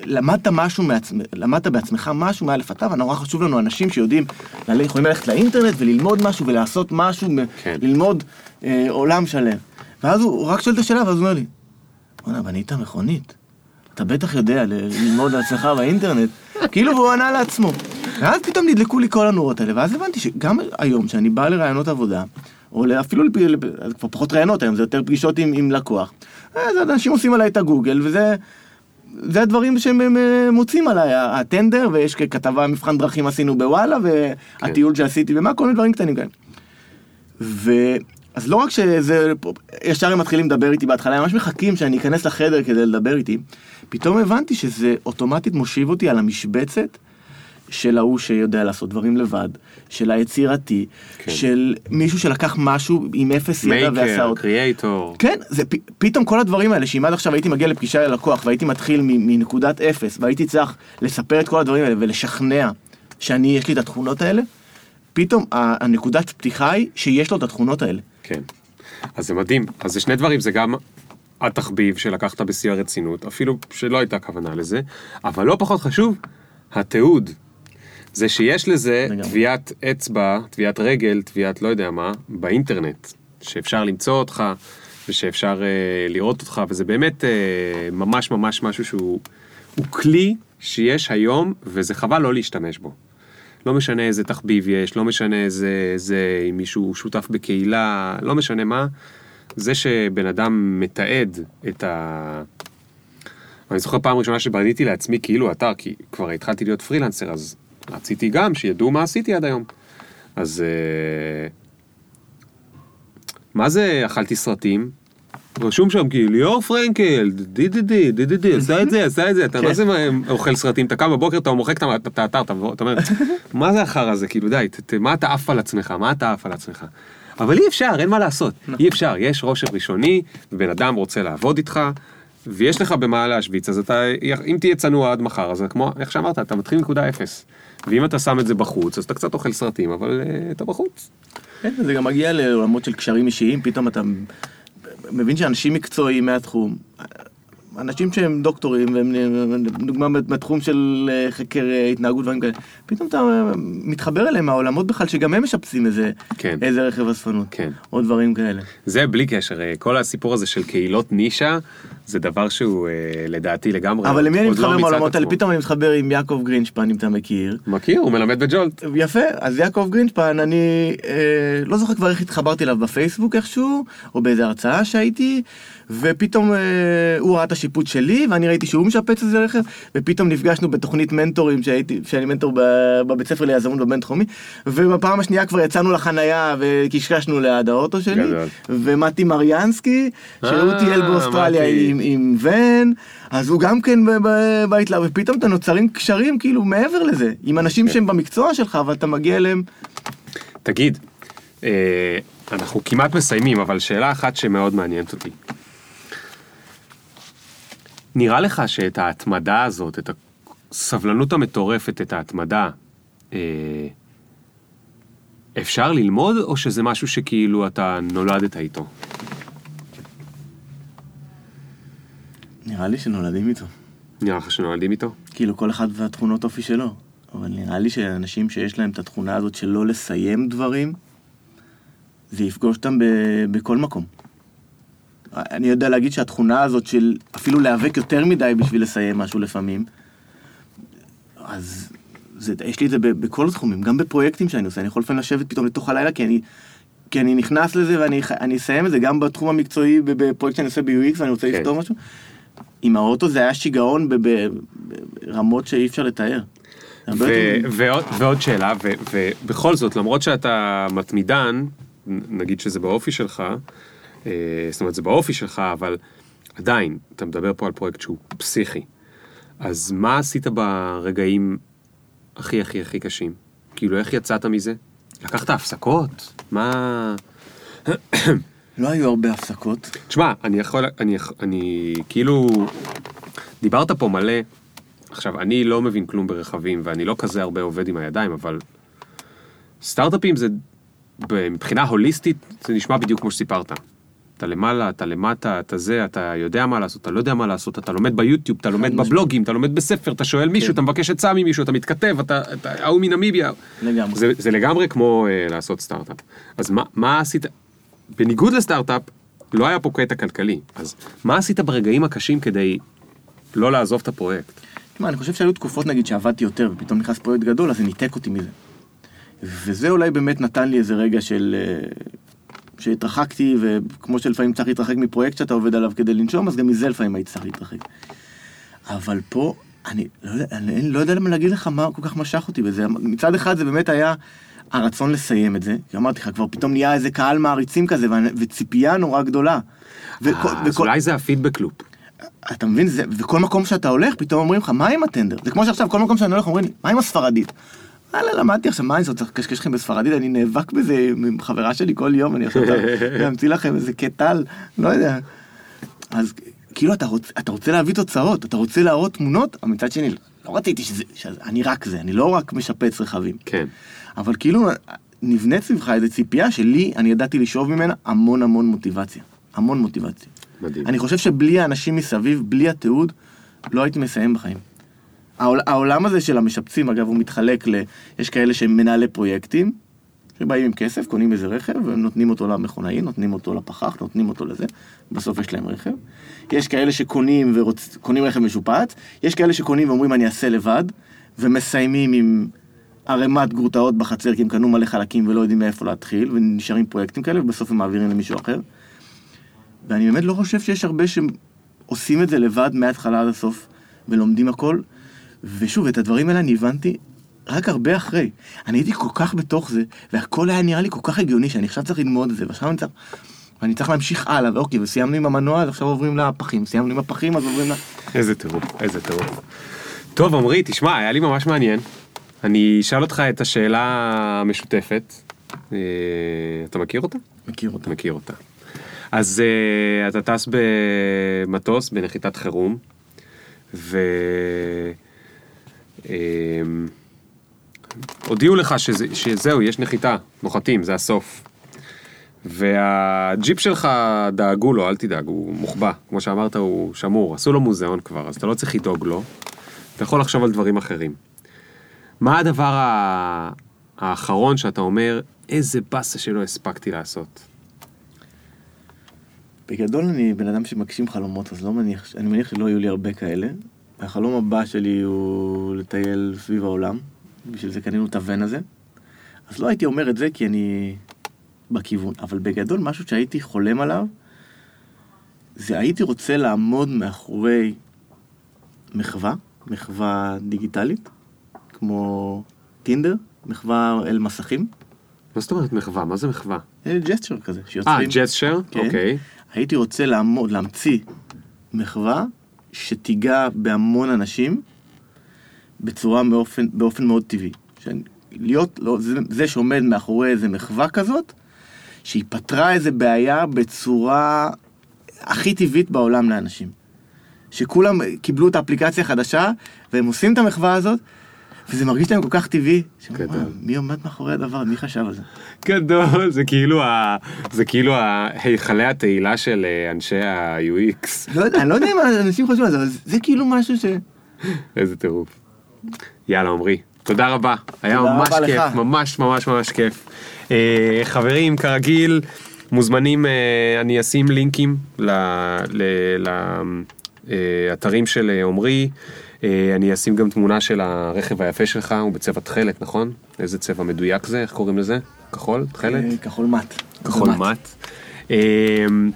למדת משהו, מעצמ... למדת בעצמך משהו מאלף עד תו, נורא חשוב לנו אנשים שיודעים, יכולים ללכת לאינטרנט וללמוד משהו ולעשות משהו, כן. ללמוד אה, עולם שלם. ואז הוא רק שואל את השאלה, ואז הוא אומר לי, בוא'נה, בנית מכונית. אתה בטח יודע ללמוד על עצמך באינטרנט. (laughs) כאילו, והוא ענה לעצמו. ואז פתאום נדלקו לי כל הנורות האלה, ואז הבנתי שגם היום, כשאני בא לרעיונות עבודה, או אפילו, כבר פחות רעיונות היום, זה יותר פגישות עם, עם לקוח. אז אנשים עושים עליי את הגוגל, וזה... זה הדברים שהם מוצאים עליי, הטנדר, ויש כתבה מבחן דרכים עשינו בוואלה, והטיול כן. שעשיתי, ומה, כל מיני דברים קטנים כאלה. ו... אז לא רק שזה, ישר הם מתחילים לדבר איתי בהתחלה, הם ממש מחכים שאני אכנס לחדר כדי לדבר איתי, פתאום הבנתי שזה אוטומטית מושיב אותי על המשבצת של ההוא שיודע לעשות דברים לבד, של היצירתי, כן. של מישהו שלקח משהו עם אפס ידע ועשה אותו. קריאייטור. כן, זה פ, פתאום כל הדברים האלה, שאם עד עכשיו הייתי מגיע לפגישה ללקוח והייתי מתחיל מנקודת אפס, והייתי צריך לספר את כל הדברים האלה ולשכנע שאני, יש לי את התכונות האלה, פתאום הנקודת פתיחה היא שיש לו את התכונות האלה. כן. אז זה מדהים. אז זה שני דברים, זה גם התחביב שלקחת בשיא הרצינות, אפילו שלא הייתה כוונה לזה, אבל לא פחות חשוב, התיעוד. זה שיש לזה טביעת אצבע, טביעת רגל, טביעת לא יודע מה, באינטרנט, שאפשר למצוא אותך ושאפשר uh, לראות אותך, וזה באמת uh, ממש ממש משהו שהוא כלי שיש היום, וזה חבל לא להשתמש בו. לא משנה איזה תחביב יש, לא משנה איזה, איזה, אם מישהו שותף בקהילה, לא משנה מה, זה שבן אדם מתעד את ה... אני זוכר פעם ראשונה שבניתי לעצמי כאילו אתר, כי כבר התחלתי להיות פרילנסר, אז רציתי גם שידעו מה עשיתי עד היום. אז אה, מה זה אכלתי סרטים? רשום שם כאילו ליאור פרנקל, די די די די די די, עשה את זה, עשה את זה, אתה מה זה אוכל סרטים, אתה קם בבוקר, אתה מוחק את האתר, אתה אומר, (laughs) מה זה החרא הזה, כאילו די, מה אתה עף על עצמך, מה אתה עף על עצמך. אבל אי אפשר, אין מה לעשות, אי אפשר, יש רושם ראשוני, ובן אדם רוצה לעבוד איתך, ויש לך במה להשוויץ, אז אתה, אם תהיה צנוע עד מחר, אז כמו, איך שאמרת, אתה מתחיל נקודה אפס. ואם אתה שם את זה בחוץ, אז אתה קצת אוכל סרטים, אבל uh, אתה בחוץ. כן, זה גם מגיע לעולמות של קשרים אישיים, פתאום אתה מבין שאנשים מקצועיים מהתחום, אנשים שהם דוקטורים, והם דוגמה בתחום של אה, חקר אה, התנהגות ודברים כאלה, פתאום אתה מתחבר אליהם מהעולמות בכלל, שגם הם משפצים איזה, כן. איזה רכב אספנות, כן. או דברים כאלה. זה בלי קשר, כל הסיפור הזה של קהילות נישה, זה דבר שהוא אה, לדעתי לגמרי... אבל למי אני לא מתחבר מיצה את מהעולמות האלה? פתאום אני מתחבר עם יעקב גרינשפן, אם אתה מכיר. מכיר, הוא מלמד בג'ולט. יפה, אז יעקב גרינשפן, אני אה, לא זוכר כבר איך התחברתי אליו בפייסבוק איכשהו, או באיזה הרצאה שהייתי, ופתאום אה, הוא ראה את השיפוט שלי, ואני ראיתי שהוא משפץ איזה רכב, ופתאום נפגשנו בתוכנית מנטורים שהייתי, שאני מנטור בבית ספר ליזמות בבינתחומי, ובפעם השנייה כבר יצאנו לחנייה וקשקשנו ליד האוטו שלי, גדול. ומתי מריאנסקי, שהוא אה, טייל באוסטרליה מתי. עם, עם ון, אז הוא גם כן בהתלהב, ופתאום אתה נוצרים קשרים כאילו מעבר לזה, עם אנשים שהם במקצוע שלך, אבל אתה מגיע אליהם. תגיד, אה, אנחנו כמעט מסיימים, אבל שאלה אחת שמאוד מעניינת אותי. נראה לך שאת ההתמדה הזאת, את הסבלנות המטורפת, את ההתמדה, אה, אפשר ללמוד, או שזה משהו שכאילו אתה נולדת איתו? נראה לי שנולדים איתו. נראה לך שנולדים איתו? כאילו כל אחד והתכונות אופי שלו. אבל נראה לי שאנשים שיש להם את התכונה הזאת של לא לסיים דברים, זה יפגוש אותם ב- בכל מקום. אני יודע להגיד שהתכונה הזאת של אפילו להיאבק יותר מדי בשביל לסיים משהו לפעמים, אז זה, יש לי את זה ב- בכל התחומים, גם בפרויקטים שאני עושה, אני יכול לפעמים לשבת פתאום לתוך הלילה כי אני, כי אני נכנס לזה ואני אסיים את זה גם בתחום המקצועי בפרויקט שאני עושה ב-UX ואני רוצה כן. לפתור משהו. עם האוטו זה היה שיגעון ברמות שאי אפר לתאר. ו- ועוד, ועוד שאלה, ו- ובכל זאת, למרות שאתה מתמידן, נגיד שזה באופי שלך, אה, זאת אומרת זה באופי שלך, אבל עדיין, אתה מדבר פה על פרויקט שהוא פסיכי. אז מה עשית ברגעים הכי הכי הכי קשים? כאילו, איך יצאת מזה? לקחת הפסקות? מה... לא היו הרבה הפסקות. תשמע, אני יכול, אני, אני כאילו, דיברת פה מלא, עכשיו, אני לא מבין כלום ברכבים, ואני לא כזה הרבה עובד עם הידיים, אבל סטארט-אפים זה, מבחינה הוליסטית, זה נשמע בדיוק כמו שסיפרת. אתה למעלה, אתה למטה, אתה זה, אתה יודע מה לעשות, אתה לא יודע מה לעשות, אתה לומד ביוטיוב, אתה לומד. בבלוגים, אתה לומד בספר, אתה שואל מישהו, כן. אתה מבקש עצה ממישהו, אתה מתכתב, אתה, ההוא מנמיביה. לגמרי. זה, לגמרי כמו uh, לעשות סטארט-אפ. אז מה עשית, בניגוד לסטארט-אפ, לא היה פה קטע כלכלי, אז מה עשית ברגעים הקשים כדי לא לעזוב את הפרויקט? תשמע, אני חושב שהיו תקופות נגיד שעבדתי יותר, ופתאום נכנס פרויקט גדול, אז זה ניתק אותי מזה. וזה אולי באמת נתן לי איזה רגע של... אה, שהתרחקתי, וכמו שלפעמים צריך להתרחק מפרויקט שאתה עובד עליו כדי לנשום, אז גם מזה לפעמים הייתי צריך להתרחק. אבל פה, אני לא אני לא יודע למה להגיד לך מה כל כך משך אותי בזה. מצד אחד זה באמת היה הרצון לסיים את זה, כי אמרתי לך, כבר פתאום נהיה איזה קהל מעריצים כזה, וציפייה נורא גדולה. וכל- אה, אז וכל- אולי זה הפידבק לופ. אתה מבין, זה, וכל מקום שאתה הולך, פתאום אומרים לך, מה עם הטנדר? זה כמו שעכשיו, כל מקום שאני הולך אומרים לי, מה עם הספרדית? וואלה, למדתי עכשיו, מה אני צריך לקשקש לכם בספרדית? אני נאבק בזה עם חברה שלי כל יום, אני עכשיו אמציא (laughs) לכם איזה קטל, לא יודע. אז כאילו, אתה רוצה, אתה רוצה להביא תוצאות, אתה רוצה להראות תמונות, אבל מצד שני, לא רציתי שזה, שאני רק זה, אני לא רק משפץ רכבים. כן. אבל כאילו, נבנית סביבך איזו ציפייה שלי, אני ידעתי לשאוב ממנה המון המון מוטיבציה. המון מוטיבציה. מדהים. אני חושב שבלי האנשים מסביב, בלי התיעוד, לא הייתי מסיים בחיים. העול, העולם הזה של המשפצים, אגב, הוא מתחלק ל... יש כאלה שהם מנהלי פרויקטים, שבאים עם כסף, קונים איזה רכב, ונותנים אותו למכונאי, נותנים אותו לפחח, נותנים אותו לזה, בסוף יש להם רכב. יש כאלה שקונים ורוצ... קונים רכב משופץ, יש כאלה שקונים ואומרים אני אעשה לבד, ומסיימים עם ערימת גרוטאות בחצר, כי הם קנו מלא חלקים ולא יודעים מאיפה להתחיל, ונשארים פרויקטים כאלה, ובסוף הם מעבירים למישהו אחר. ואני באמת לא חושב שיש הרבה שעושים את זה לבד מההתחלה עד הסוף, ולומדים הכל. ושוב, את הדברים האלה אני הבנתי רק הרבה אחרי. אני הייתי כל כך בתוך זה, והכל היה נראה לי כל כך הגיוני, שאני עכשיו צריך ללמוד את זה, ועכשיו אני צריך... ואני צריך להמשיך הלאה, ואוקיי, וסיימנו עם המנוע, אז עכשיו עוברים לפחים, סיימנו עם הפחים, אז עוברים ל... איזה טירוף, איזה טירוף. טוב, עמרי, תשמע, היה לי ממש מעניין. אני אשאל אותך את השאלה המשותפת. אה, אתה מכיר אותה? מכיר אותה. מכיר אותה. אז uh, אתה טס במטוס בנחיתת חירום, ו... um, הודיעו לך שזה, שזהו, יש נחיתה, נוחתים, זה הסוף. והג'יפ שלך דאגו לו, אל תדאג, הוא מוחבא, כמו שאמרת, הוא שמור, עשו לו מוזיאון כבר, אז אתה לא צריך לדאוג לו, אתה יכול לחשוב על דברים אחרים. מה הדבר האחרון שאתה אומר, איזה באסה שלא הספקתי לעשות? בגדול אני בן אדם שמגשים חלומות, אז לא מניח, אני מניח שלא יהיו לי הרבה כאלה. החלום הבא שלי הוא לטייל סביב העולם, בשביל זה קנינו את הוון הזה. אז לא הייתי אומר את זה כי אני בכיוון, אבל בגדול משהו שהייתי חולם עליו, זה הייתי רוצה לעמוד מאחורי מחווה, מחווה דיגיטלית, כמו טינדר, מחווה אל מסכים. מה זאת אומרת מחווה? מה זה מחווה? אה, ג'סטר כזה, אה, שיוצרים. ג'סשר? כן. אוקיי. הייתי רוצה לעמוד, להמציא מחווה שתיגע בהמון אנשים בצורה באופן, באופן מאוד טבעי. להיות, לא, זה, זה שעומד מאחורי איזה מחווה כזאת, שהיא פתרה איזה בעיה בצורה הכי טבעית בעולם לאנשים. שכולם קיבלו את האפליקציה החדשה, והם עושים את המחווה הזאת, וזה מרגיש להם כל כך טבעי. גדול. "וואי, מי עומד מאחורי הדבר? מי חשב על זה? גדול, זה כאילו ה... זה כאילו היכלי התהילה של אה, אנשי ה-UX. לא יודע, אני לא יודע אם אנשים חושבים על זה, אבל זה כאילו משהו ש... איזה טירוף. יאללה, עמרי, תודה רבה. היה ממש כיף. ממש ממש ממש כיף. אה, חברים, כרגיל, מוזמנים, אה, אני אשים לינקים לאתרים של אה, עמרי. אה, אני אשים גם תמונה של הרכב היפה שלך, הוא בצבע תכלת, נכון? איזה צבע מדויק זה? איך קוראים לזה? כחול? תכלת? אה, כחול מט. כחול מט. אמ,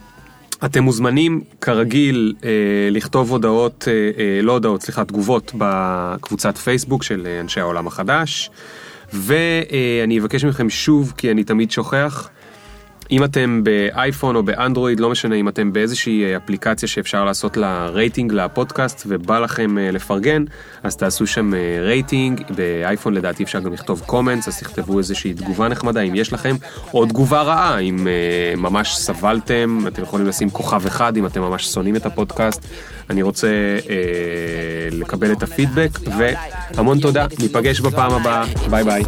אתם מוזמנים כרגיל אה, לכתוב הודעות, אה, אה, לא הודעות, סליחה, תגובות בקבוצת פייסבוק של אה, אנשי העולם החדש. ואני אבקש מכם שוב, כי אני תמיד שוכח, אם אתם באייפון או באנדרואיד, לא משנה אם אתם באיזושהי אה, אפליקציה שאפשר לעשות לה רייטינג לפודקאסט ובא לכם אה, לפרגן, אז תעשו שם אה, רייטינג, באייפון לדעתי אפשר גם לכתוב comments, אז תכתבו איזושהי תגובה נחמדה אם יש לכם, או תגובה רעה, אם ממש סבלתם, אתם יכולים לשים כוכב אחד אם אתם ממש שונאים את הפודקאסט. אני רוצה אה, לקבל את הפידבק, והמון תודה, ניפגש בפעם הבאה, bye bye.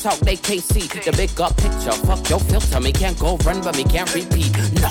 Talk, up picture. Fuck your filter. Me can't go run, but me can't repeat. No.